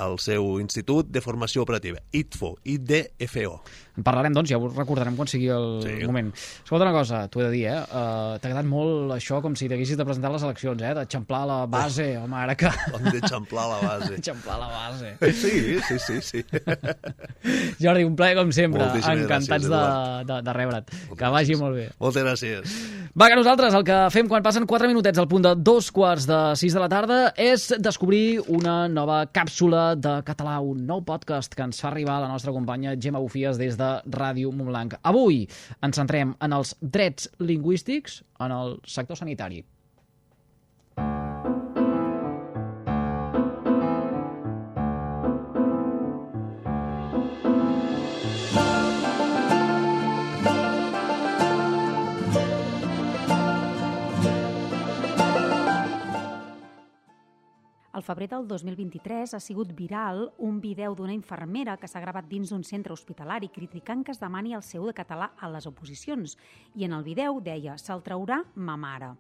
el seu Institut de Formació Operativa. ITFO, IDFO. En parlarem, doncs, ja ho recordarem quan sigui el Sí. moment. Escolta una cosa, t'ho he de dir, eh? Uh, T'ha agradat molt això com si t'haguessis de presentar les eleccions, eh? D'eixamplar la base, home, ara que... Hem d'eixamplar la base. Eixamplar la base. Sí, sí, sí, sí. Jordi, un plaer com sempre. Moltíssimes Encantats gràcies, de, de, de rebre't. Que vagi molt bé. Moltes gràcies. Va, que nosaltres el que fem quan passen 4 minutets al punt de dos quarts de 6 de la tarda és descobrir una nova càpsula de català, un nou podcast que ens fa arribar la nostra companya Gemma Bufies des de Ràdio Montblanc. Avui ens centrem en els drets lingüístics en el sector sanitari. Al febrer del 2023 ha sigut viral un vídeo d'una infermera que s'ha gravat dins d'un centre hospitalari criticant que es demani el seu de català a les oposicions. I en el vídeo deia «Se'l traurà ma mare».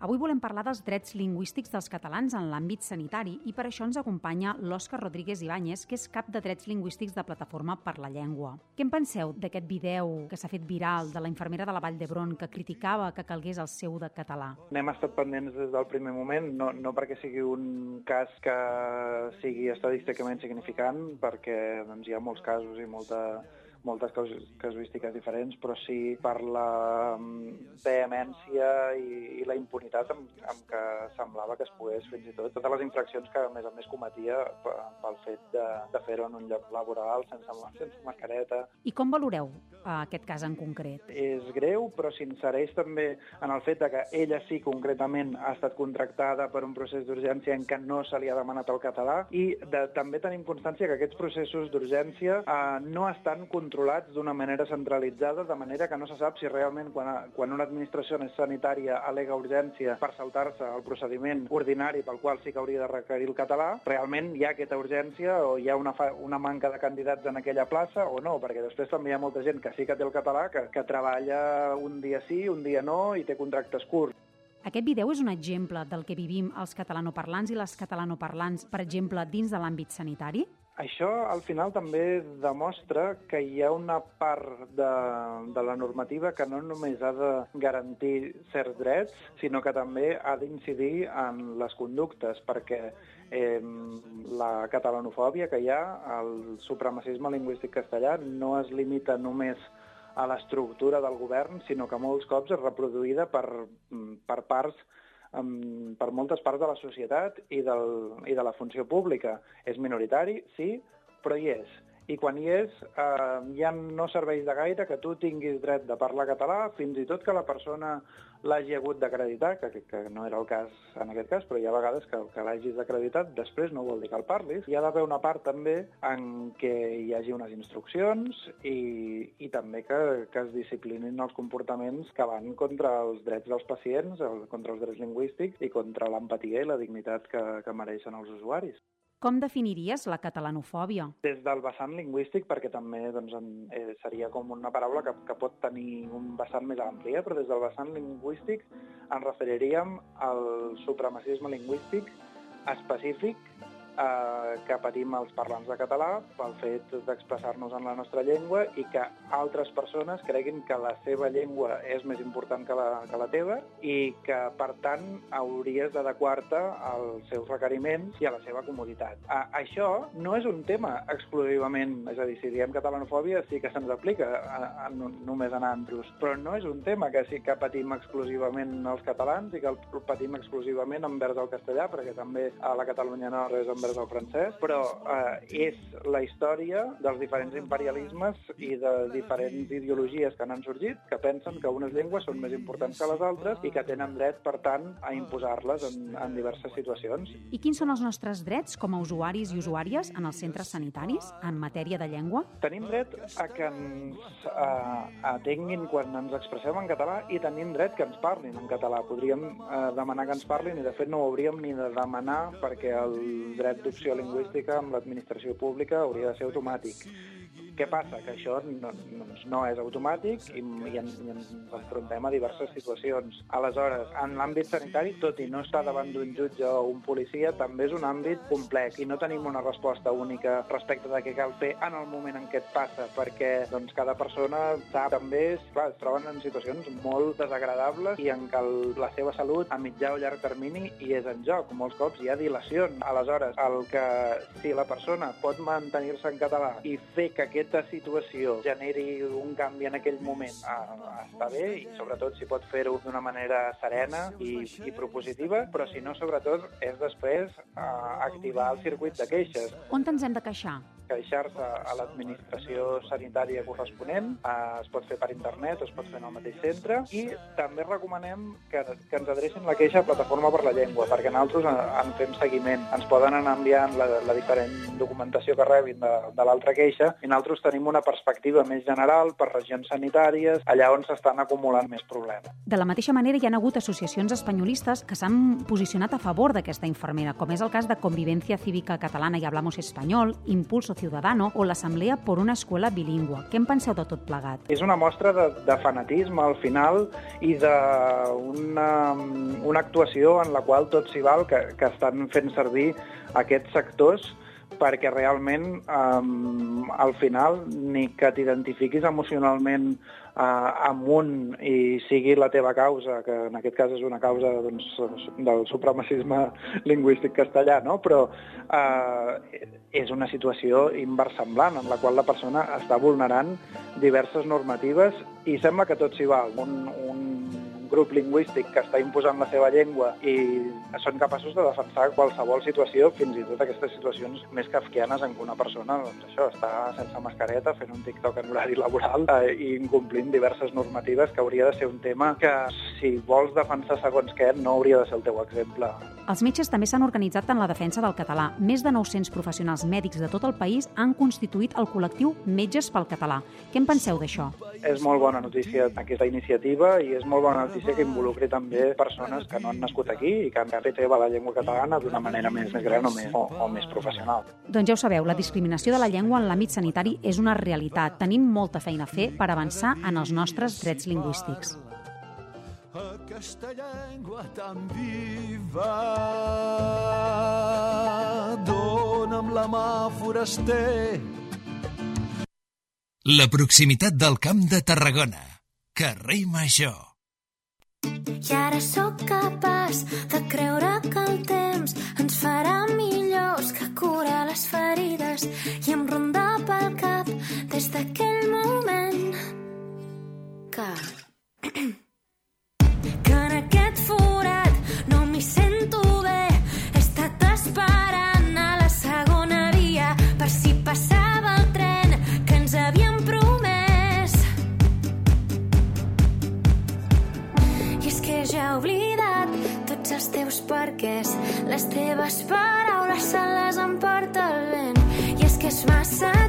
Avui volem parlar dels drets lingüístics dels catalans en l'àmbit sanitari i per això ens acompanya l'Òscar Rodríguez Ibáñez, que és cap de drets lingüístics de Plataforma per la Llengua. Què en penseu d'aquest vídeo que s'ha fet viral de la infermera de la Vall d'Hebron que criticava que calgués el seu de català? N'hem estat pendents des del primer moment, no, no perquè sigui un cas que sigui estadísticament significant, perquè doncs, hi ha molts casos i molta, moltes casuístiques diferents, però sí per la mm, vehemència i, i la impunitat amb, amb què semblava que es pogués fins i tot totes les infraccions que a més a més cometia pel fet de, de fer-ho en un lloc laboral sense, sense mascareta. I com valoreu eh, aquest cas en concret? És greu, però s'insereix també en el fet de que ella sí concretament ha estat contractada per un procés d'urgència en què no se li ha demanat el català i de, també tenim constància que aquests processos d'urgència eh, no estan controlats d'una manera centralitzada, de manera que no se sap si realment quan, quan una administració sanitària alega urgència per saltar-se el procediment ordinari pel qual sí que hauria de requerir el català, realment hi ha aquesta urgència o hi ha una, fa, una manca de candidats en aquella plaça o no, perquè després també hi ha molta gent que sí que té el català, que, que treballa un dia sí, un dia no i té contractes curts. Aquest vídeo és un exemple del que vivim els catalanoparlants i les catalanoparlants, per exemple, dins de l'àmbit sanitari? Això al final també demostra que hi ha una part de, de la normativa que no només ha de garantir certs drets, sinó que també ha d'incidir en les conductes, perquè eh, la catalanofòbia que hi ha, el supremacisme lingüístic castellà, no es limita només a l'estructura del govern, sinó que molts cops és reproduïda per, per parts um, per moltes parts de la societat i, del, i de la funció pública. És minoritari, sí, però hi és. I quan hi és, eh, ja no serveix de gaire que tu tinguis dret de parlar català, fins i tot que la persona l'hagi hagut d'acreditar, que, que, no era el cas en aquest cas, però hi ha vegades que, que l'hagis acreditat, després no vol dir que el parlis. Hi ha d'haver una part també en què hi hagi unes instruccions i, i també que, que es disciplinin els comportaments que van contra els drets dels pacients, contra els drets lingüístics i contra l'empatia i la dignitat que, que mereixen els usuaris. Com definiries la catalanofòbia? Des del vessant lingüístic, perquè també doncs, eh, seria com una paraula que, que pot tenir un vessant més ampli, eh? però des del vessant lingüístic ens referiríem al supremacisme lingüístic específic eh, que patim els parlants de català pel fet d'expressar-nos en la nostra llengua i que altres persones creguin que la seva llengua és més important que la, que la teva i que, per tant, hauries d'adequar-te als seus requeriments i a la seva comoditat. A, això no és un tema exclusivament, és a dir, si diem catalanofòbia sí que se'ns aplica a, a, no- només en antros, però no és un tema que sí que patim exclusivament els catalans i que el patim exclusivament envers el castellà, perquè també a la Catalunya no res amb envers el francès, però eh, és la història dels diferents imperialismes i de diferents ideologies que han sorgit, que pensen que unes llengües són més importants que les altres i que tenen dret, per tant, a imposar-les en, en diverses situacions. I quins són els nostres drets com a usuaris i usuàries en els centres sanitaris en matèria de llengua? Tenim dret a que ens eh, atenguin quan ens expressem en català i tenim dret que ens parlin en català. Podríem eh, demanar que ens parlin i, de fet, no ho hauríem ni de demanar perquè el dret d'opció lingüística amb l'administració pública hauria de ser automàtic. Què passa? Que això no, no és automàtic i, i, en, i ens enfrontem a diverses situacions. Aleshores, en l'àmbit sanitari, tot i no estar davant d'un jutge o un policia, també és un àmbit complex i no tenim una resposta única respecte de què cal fer en el moment en què et passa, perquè doncs, cada persona sap també, clar, es troben en situacions molt desagradables i en què la seva salut a mitjà o llarg termini hi és en joc. Molts cops hi ha dilacions. Aleshores, el que si la persona pot mantenir-se en català i fer que aquesta situació generi un canvi en aquell moment, ah, està bé i sobretot si pot fer-ho d'una manera serena i, i propositiva, però si no, sobretot, és després ah, activar el circuit de queixes On ens hem de queixar? Queixar-se a l'administració sanitària corresponent, es pot fer per internet es pot fer en el mateix centre, i també recomanem que, que ens adrecin la queixa a Plataforma per la Llengua, perquè nosaltres en, en fem seguiment. Ens poden anar enviant la, la diferent documentació que rebin de, de l'altra queixa, i nosaltres tenim una perspectiva més general per regions sanitàries, allà on s'estan acumulant més problemes. De la mateixa manera, hi ha hagut associacions espanyolistes que s'han posicionat a favor d'aquesta infermera, com és el cas de Convivencia Cívica Catalana i Hablamos Español, Impulso Ciudadano o l'Assemblea por una Escuela Bilingüe. Què en penseu de tot plegat? És una mostra de, de fanatisme al final i d'una una actuació en la qual tot s'hi val que, que estan fent servir aquests sectors perquè realment um, al final ni que t'identifiquis emocionalment un i sigui la teva causa, que en aquest cas és una causa doncs, del supremacisme lingüístic castellà, no? però uh, és una situació inversemblant en la qual la persona està vulnerant diverses normatives i sembla que tot s'hi val. Un, un grup lingüístic que està imposant la seva llengua i són capaços de defensar qualsevol situació, fins i tot aquestes situacions més kafkianes en què una persona doncs això, està sense mascareta fent un TikTok en horari laboral eh, i incomplint diverses normatives que hauria de ser un tema que si vols defensar segons què no hauria de ser el teu exemple. Els metges també s'han organitzat en la defensa del català. Més de 900 professionals mèdics de tot el país han constituït el col·lectiu Metges pel Català. Què en penseu d'això? És molt bona notícia aquesta iniciativa i és molt bona notícia que involucri també persones que no han nascut aquí i que han fet seva la llengua catalana d'una manera més, més gran o més, o, o més professional. Doncs ja ho sabeu, la discriminació de la llengua en l'àmbit sanitari és una realitat. Tenim molta feina a fer per avançar en els nostres drets lingüístics. Aquesta llengua tan viva Dóna'm la mà, foraster La proximitat del Camp de Tarragona. Carrer Major. I ara sóc capaç de creure que el temps ens farà millors que curar les ferides i em ronda pel cap des d'aquell moment que... que en aquest forat no m'hi sento bé. He estat esperant a la segona via per si passava oblidat tots els teus perquès. Les teves paraules se les emporta el vent. I és que és massa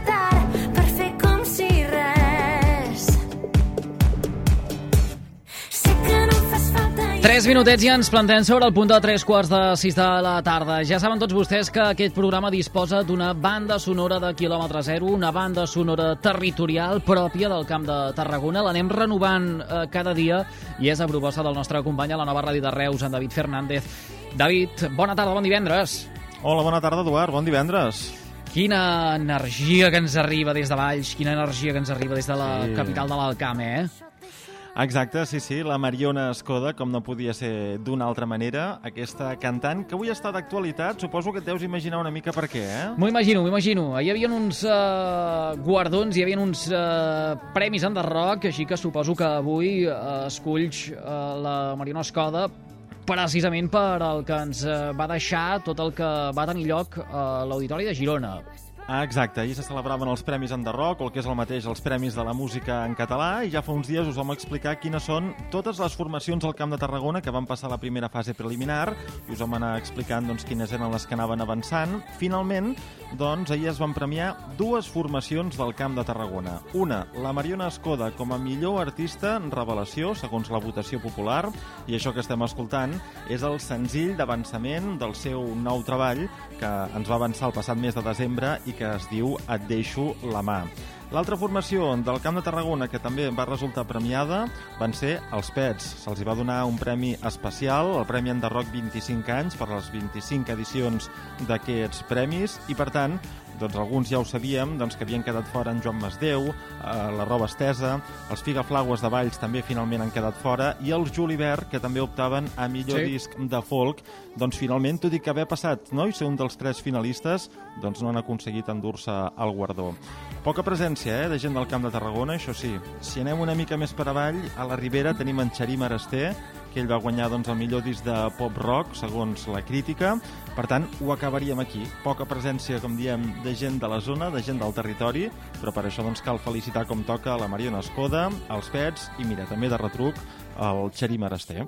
Tres minutets i ens plantem sobre el punt de tres quarts de sis de la tarda. Ja saben tots vostès que aquest programa disposa d'una banda sonora de quilòmetre zero, una banda sonora territorial pròpia del Camp de Tarragona. L'anem renovant eh, cada dia i és a proposta del nostre company a la nova ràdio de Reus, en David Fernández. David, bona tarda, bon divendres. Hola, bona tarda, Eduard. Bon divendres. Quina energia que ens arriba des de Valls, quina energia que ens arriba des de la Sí. capital de l'Alcam, eh? Exacte, sí, sí, la Mariona Escoda, com no podia ser d'una altra manera, aquesta cantant, que avui està d'actualitat, suposo que et deus imaginar una mica per què, eh? M'ho imagino, m'ho imagino. Hi havia uns uh, guardons, hi havia uns uh, premis en Rock, així que suposo que avui uh, esculls uh, la Mariona Escoda precisament per el que ens eh, va deixar tot el que va tenir lloc a l'Auditori de Girona. Ah, exacte, ahir se celebraven els Premis Enderroc, o el que és el mateix, els Premis de la Música en català, i ja fa uns dies us vam explicar quines són totes les formacions al Camp de Tarragona que van passar la primera fase preliminar, i us vam anar explicant doncs, quines eren les que anaven avançant. Finalment, doncs, ahir es van premiar dues formacions del Camp de Tarragona. Una, la Mariona Escoda com a millor artista en revelació, segons la votació popular, i això que estem escoltant és el senzill d'avançament del seu nou treball, que ens va avançar el passat mes de desembre i que es diu Et deixo la mà. L'altra formació del Camp de Tarragona que també va resultar premiada van ser els Pets. Se'ls va donar un premi especial, el Premi Enderroc 25 anys per les 25 edicions d'aquests premis i, per tant, doncs alguns ja ho sabíem, doncs, que havien quedat fora en Joan Masdeu, eh, la roba estesa, els Figaflaues de Valls també finalment han quedat fora, i els Julivert, que també optaven a millor Sí. disc de folk, doncs finalment, tot i que haver passat no, i ser un dels tres finalistes, doncs no han aconseguit endur-se el guardó. Poca presència eh, de gent del Camp de Tarragona, això sí. Si anem una mica més per avall, a la Ribera tenim en Xarim Araster, que ell va guanyar doncs, el millor disc de pop-rock, segons la crítica. Per tant, ho acabaríem aquí. Poca presència, com diem, de gent de la zona, de gent del territori, però per això doncs, cal felicitar com toca la Mariona Escoda, als Pets i, mira, també de retruc, el Xarim Araster.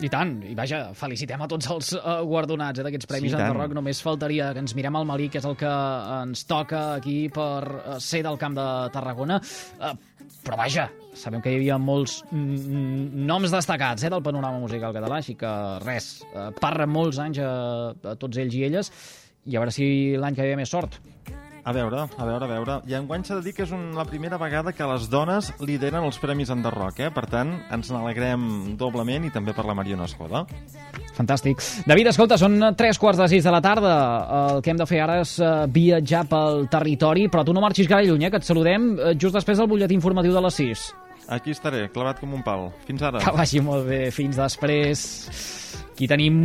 I tant, i vaja, felicitem a tots els uh, guardonats eh, d'aquests Premis Sí. Enderroc. Només faltaria que ens mirem al Malí, que és el que ens toca aquí per uh, ser del Camp de Tarragona. Uh, però vaja, sabem que hi havia molts mm, noms destacats eh, del panorama musical català, així que res, uh, parren molts anys a, a tots ells i elles, i a veure si l'any que ve més sort. A veure, a veure, a veure. I enguany s'ha de dir que és un, la primera vegada que les dones lideren els Premis Enderroc, eh? Per tant, ens n'alegrem doblement i també per la Mariona Escoda. Fantàstic. David, escolta, són tres quarts de sis de la tarda. El que hem de fer ara és eh, viatjar pel territori, però tu no marxis gaire lluny, eh, que et saludem eh, just després del butlletí informatiu de les 6. Aquí estaré, clavat com un pal. Fins ara. Que vagi molt bé. Fins després. Aquí tenim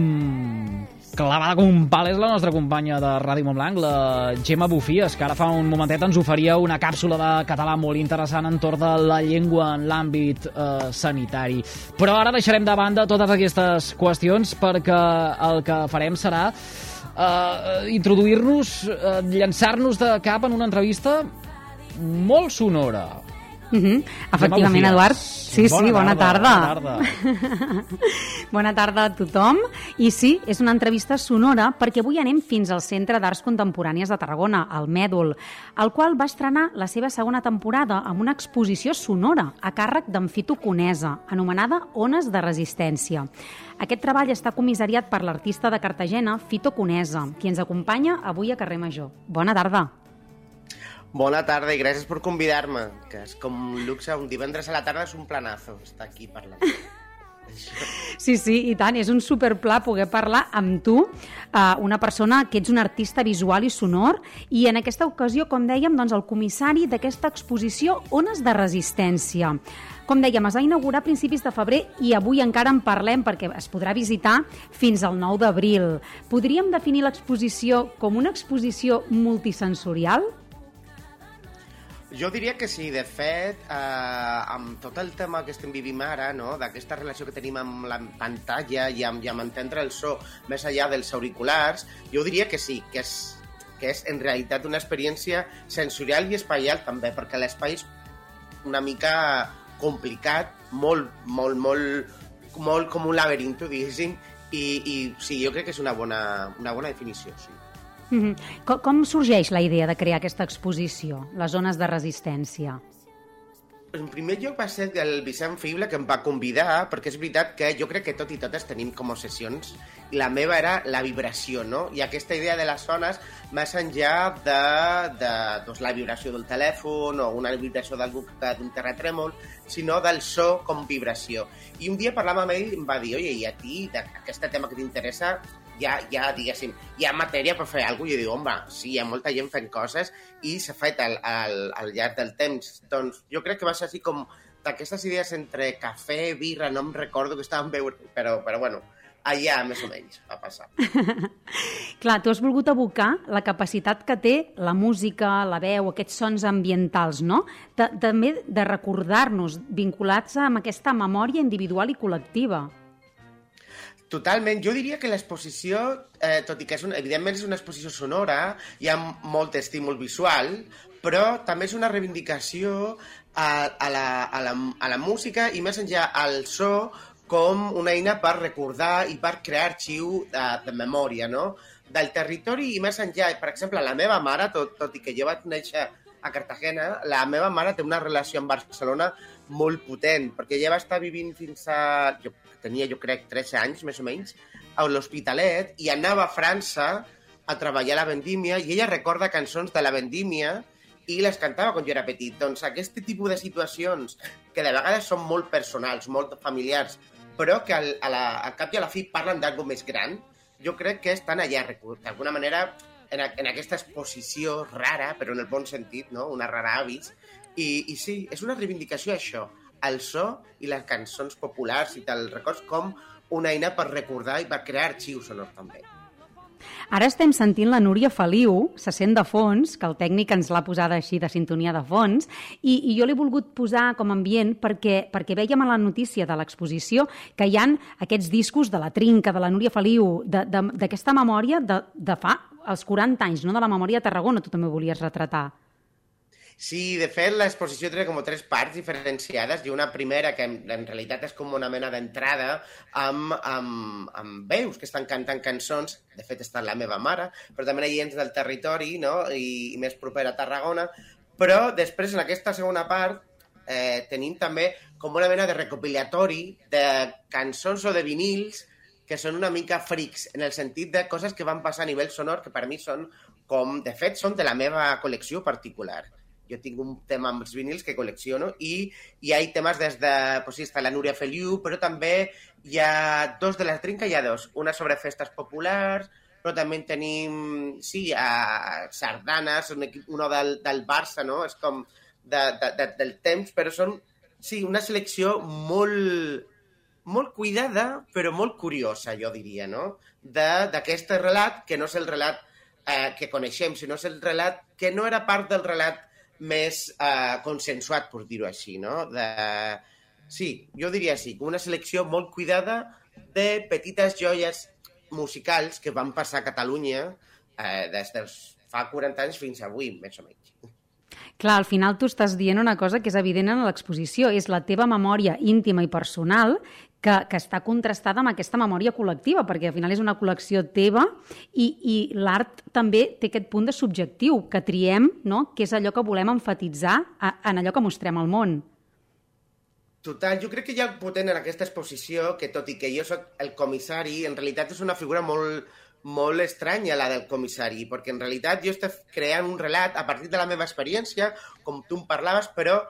clavada com un pal és la nostra companya de Ràdio Montblanc, la Gemma Bufies, que ara fa un momentet ens oferia una càpsula de català molt interessant entorn de la llengua en l'àmbit eh, sanitari. Però ara deixarem de banda totes aquestes qüestions perquè el que farem serà eh, introduir-nos, eh, llançar-nos de cap en una entrevista molt sonora. Mhm, Efectivament, Bufies. Eduard. Sí, sí, bona tarda. Bona tarda. Bona tarda a tothom. I sí, és una entrevista sonora perquè avui anem fins al Centre d'Arts Contemporànies de Tarragona, el Mèdol, el qual va estrenar la seva segona temporada amb una exposició sonora a càrrec d'en Fito Conesa, anomenada Ones de Resistència. Aquest treball està comissariat per l'artista de Cartagena, Fito Conesa, qui ens acompanya avui a Carrer Major. Bona tarda. Bona tarda i gràcies per convidar-me, que és com un luxe, un divendres a la tarda és un planazo estar aquí parlant. Sí, sí, i tant, és un superpla poder parlar amb tu, eh, una persona que ets un artista visual i sonor, i en aquesta ocasió, com dèiem, doncs, el comissari d'aquesta exposició Ones de Resistència. Com dèiem, es va inaugurar a principis de febrer i avui encara en parlem perquè es podrà visitar fins al 9 d'abril. Podríem definir l'exposició com una exposició multisensorial? Jo diria que sí, de fet, eh, amb tot el tema que estem vivint ara, no? d'aquesta relació que tenim amb la pantalla i amb, i amb entendre el so més enllà dels auriculars, jo diria que sí, que és, que és en realitat una experiència sensorial i espacial també, perquè l'espai és una mica complicat, molt, molt, molt, molt com un laberinto, diguéssim, i, i sí, jo crec que és una bona, una bona definició, sí. Mhm. Com, com sorgeix la idea de crear aquesta exposició, les zones de resistència? En primer lloc va ser el Vicent Fible que em va convidar, perquè és veritat que jo crec que tot i totes tenim com obsessions, i la meva era la vibració, no? I aquesta idea de les zones, més enllà de, de doncs, la vibració del telèfon o una vibració d'un terratrèmol, sinó del so com vibració. I un dia parlant amb ell em va dir, oye, i a ti, d'aquest tema que t'interessa, ja, ja, diguéssim, hi ha matèria per fer alguna cosa. Jo dic, home, sí, hi ha molta gent fent coses i s'ha fet al, al, al llarg del temps. Doncs jo crec que va ser així com d'aquestes idees entre cafè, birra, no em recordo que estàvem veure, però, però bueno, allà més o menys va passar. Clar, tu has volgut abocar la capacitat que té la música, la veu, aquests sons ambientals, no? De, també de recordar-nos, vinculats amb aquesta memòria individual i col·lectiva. Totalment. Jo diria que l'exposició, eh, tot i que és una, evidentment és una exposició sonora, hi ha molt estímul visual, però també és una reivindicació a, a, la, a, la, a la música i més enllà al so com una eina per recordar i per crear arxiu de, de memòria, no? Del territori i més enllà. Per exemple, la meva mare, tot, tot i que jo vaig néixer a Cartagena, la meva mare té una relació amb Barcelona molt potent, perquè ella va estar vivint fins a... Jo tenia, jo crec, 13 anys, més o menys, a l'Hospitalet, i anava a França a treballar a la vendímia, i ella recorda cançons de la vendímia i les cantava quan jo era petit. Doncs aquest tipus de situacions, que de vegades són molt personals, molt familiars, però que al, a la, al cap i a la fi parlen d'algú més gran, jo crec que estan allà, d'alguna manera, en, a, en aquesta exposició rara, però en el bon sentit, no? una rara avis, i, i sí, és una reivindicació això, el so i les cançons populars i te'l records com una eina per recordar i per crear arxius sonors també. Ara estem sentint la Núria Feliu, se sent de fons, que el tècnic ens l'ha posada així de sintonia de fons, i, i jo l'he volgut posar com a ambient perquè, perquè veiem a la notícia de l'exposició que hi han aquests discos de la Trinca, de la Núria Feliu, d'aquesta memòria de, de fa els 40 anys, no de la memòria de Tarragona, tu també volies retratar. Sí, de fet, l'exposició té com tres parts diferenciades i una primera que en, en realitat és com una mena d'entrada amb, amb, amb veus que estan cantant cançons, de fet està la meva mare, però també hi ha gent del territori no? I, i més propera a Tarragona, però després en aquesta segona part eh, tenim també com una mena de recopilatori de cançons o de vinils que són una mica frics, en el sentit de coses que van passar a nivell sonor que per mi són com, de fet, són de la meva col·lecció particular jo tinc un tema amb els vinils que col·lecciono i hi ha temes des de, pues sí, està la Núria Feliu, però també hi ha dos de la trinca, hi ha dos. Una sobre festes populars, però també tenim, sí, a sardanes, un equip, uno del, del Barça, no? És com de, de, de, del temps, però són, sí, una selecció molt, molt cuidada, però molt curiosa, jo diria, no? D'aquest relat, que no és el relat eh, que coneixem, sinó és el relat que no era part del relat més eh, consensuat, per dir-ho així, no? De... Sí, jo diria així, una selecció molt cuidada de petites joies musicals que van passar a Catalunya eh, des dels fa 40 anys fins avui, més o menys. Clar, al final tu estàs dient una cosa que és evident en l'exposició, és la teva memòria íntima i personal que, que està contrastada amb aquesta memòria col·lectiva, perquè al final és una col·lecció teva i, i l'art també té aquest punt de subjectiu, que triem, no? que és allò que volem enfatitzar en allò que mostrem al món. Total, jo crec que hi ha potent en aquesta exposició que, tot i que jo sóc el comissari, en realitat és una figura molt, molt estranya la del comissari, perquè en realitat jo estic creant un relat a partir de la meva experiència, com tu em parlaves, però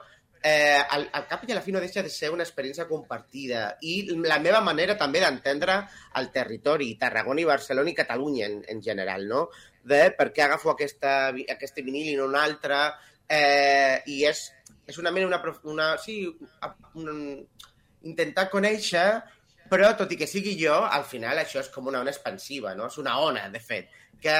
eh, al, al cap i a la fi no deixa de ser una experiència compartida i la meva manera també d'entendre el territori, Tarragona i Barcelona i Catalunya en, en general, no? De per què agafo aquesta, aquest vinil i no un altre, eh, i és, és una mena, una, una, sí, un, intentar conèixer, però tot i que sigui jo, al final això és com una ona expansiva, no? És una ona, de fet, que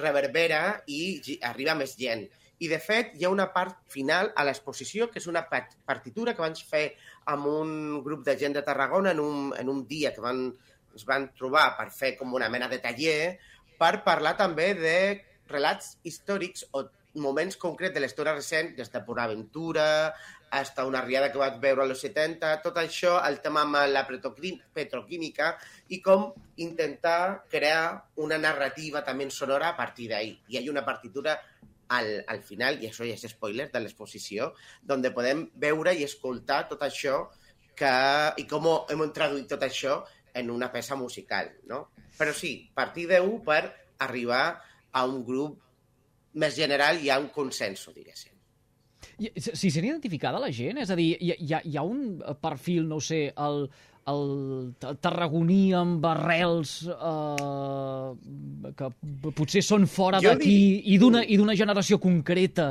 reverbera i arriba més gent. I, de fet, hi ha una part final a l'exposició, que és una partitura que vaig fer amb un grup de gent de Tarragona en un, en un dia que van, ens van trobar per fer com una mena de taller, per parlar també de relats històrics o moments concrets de la història recent, des de Pura Aventura, hasta una riada que vaig veure als 70, tot això, el tema amb la petroquímica i com intentar crear una narrativa també sonora a partir d'ahí. I hi ha una partitura al, al final, i això ja és spoiler de l'exposició, on podem veure i escoltar tot això que, i com hem traduït tot això en una peça musical, no? Però sí, partir d'un per arribar a un grup més general i a un consenso, diguéssim. Si s'ha identificada la gent? És a dir, hi ha, hi ha un perfil, no sé, el, el tarragoní amb arrels eh, que potser són fora d'aquí i d'una i d'una generació concreta.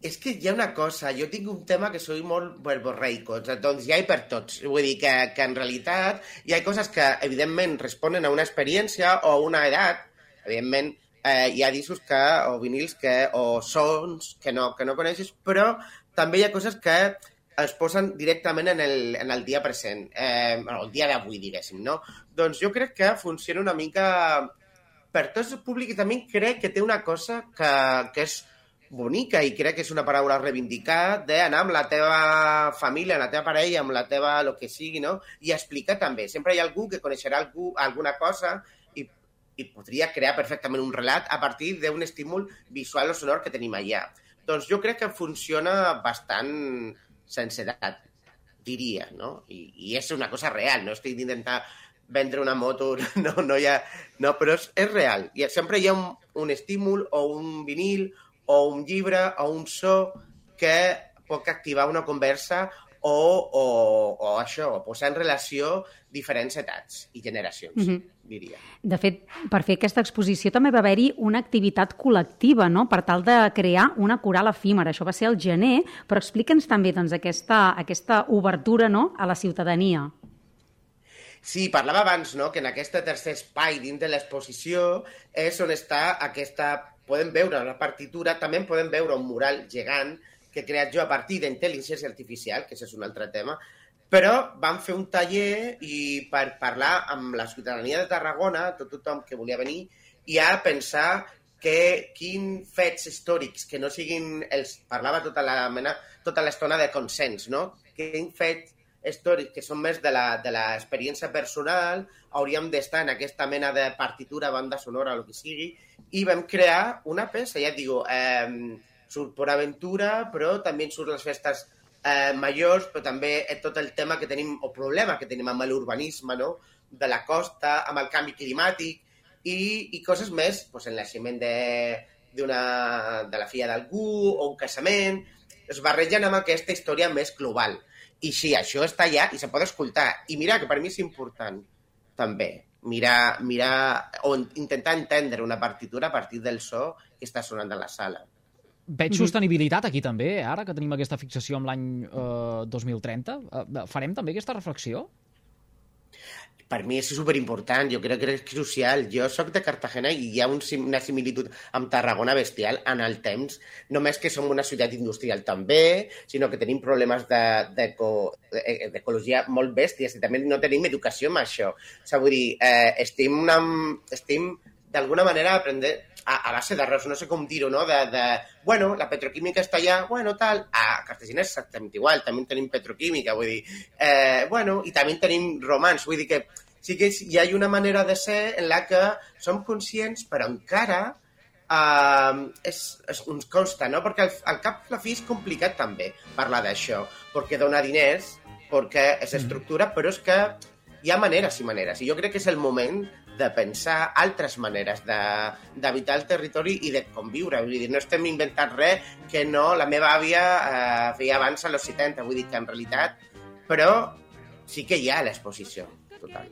És que hi ha una cosa, jo tinc un tema que soy molt verborreico, doncs hi ha per tots. Vull dir que, que en realitat hi ha coses que evidentment responen a una experiència o a una edat. Evidentment eh, hi ha discos que, o vinils que, o sons que no, que no coneixes, però també hi ha coses que es posen directament en el, en el dia present, eh, el dia d'avui, diguéssim, no? Doncs jo crec que funciona una mica per tots el públic i també crec que té una cosa que, que és bonica i crec que és una paraula a reivindicar d'anar amb la teva família, amb la teva parella, amb la teva, el que sigui, no? I explicar també. Sempre hi ha algú que coneixerà algú, alguna cosa i, i podria crear perfectament un relat a partir d'un estímul visual o sonor que tenim allà. Doncs jo crec que funciona bastant sense edat, diria, no? I, i és una cosa real, no estic intentant vendre una moto, no, no hi ha... No, però és, és real. I sempre hi ha un, un estímul o un vinil o un llibre o un so que pot activar una conversa o, o, o això, posar en relació diferents etats i generacions, mm -hmm. diria. De fet, per fer aquesta exposició també va haver-hi una activitat col·lectiva, no?, per tal de crear una coral efímera. Això va ser al gener, però explica'ns també doncs, aquesta, aquesta obertura no?, a la ciutadania. Sí, parlava abans no? que en aquest tercer espai dins de l'exposició és on està aquesta podem veure la partitura, també podem veure un mural gegant que he creat jo a partir d'intel·ligència artificial, que és un altre tema, però vam fer un taller i per parlar amb la ciutadania de Tarragona, tot tothom que volia venir, i a pensar que quin fets històrics que no siguin els... Parlava tota la mena, tota l'estona de consens, no? Quin fet històrics que són més de l'experiència personal hauríem d'estar en aquesta mena de partitura, banda sonora, el que sigui, i vam crear una peça, ja et digo, eh, surt per aventura, però també surt les festes eh, majors, però també tot el tema que tenim, o problema que tenim amb l'urbanisme, no?, de la costa, amb el canvi climàtic, i, i coses més, doncs, el naixement de, de la filla d'algú, o un casament, es barregen amb aquesta història més global. I sí, això està allà i se pot escoltar. I mira, que per mi és important, també, mirar, mirar o intentar entendre una partitura a partir del so que està sonant a la sala. Veig sostenibilitat aquí també, eh? ara que tenim aquesta fixació amb l'any eh, 2030. Eh, farem també aquesta reflexió? per mi és superimportant, jo crec que és crucial. Jo sóc de Cartagena i hi ha un, una similitud amb Tarragona bestial en el temps, només que som una ciutat industrial també, sinó que tenim problemes d'ecologia de, de, molt bèsties i també no tenim educació amb això. O sigui, vull dir, eh, estem, una, estem d'alguna manera aprendre a, a base d'arrels, no sé com dir-ho, no? De, de, bueno, la petroquímica està allà, bueno, tal, a Cartagena és exactament igual, també tenim petroquímica, vull dir, eh, bueno, i també tenim romans, vull dir que sí que hi ha una manera de ser en la que som conscients, però encara eh, és, és, uns consta, no? Perquè al, al cap la fi és complicat també parlar d'això, perquè dona diners, perquè és mm. estructura, però és que hi ha maneres i maneres, i jo crec que és el moment de pensar altres maneres d'habitar el territori i de conviure. Vull dir, no estem inventant res que no la meva àvia eh, feia abans als 70. Vull dir que en realitat, però sí que hi ha l'exposició total.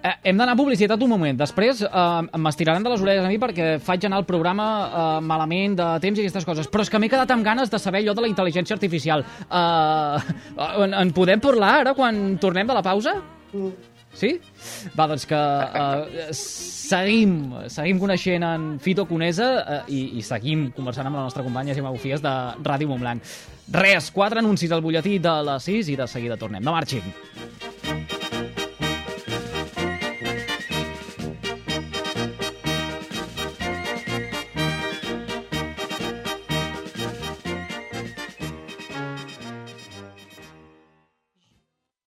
Eh, hem d'anar a publicitat un moment. Després eh, m'estiraran de les orelles a mi perquè faig anar el programa eh, malament de temps i aquestes coses. Però és que m'he quedat amb ganes de saber allò de la intel·ligència artificial. Eh, en, en podem parlar ara quan tornem de la pausa? Mm. Sí? Va, doncs que uh, seguim, seguim coneixent en Fito Conesa uh, i, i seguim conversant amb la nostra companya Gemma Bufies de Ràdio Montblanc. Res, quatre anuncis al butlletí de les 6 i de seguida tornem. No marxin.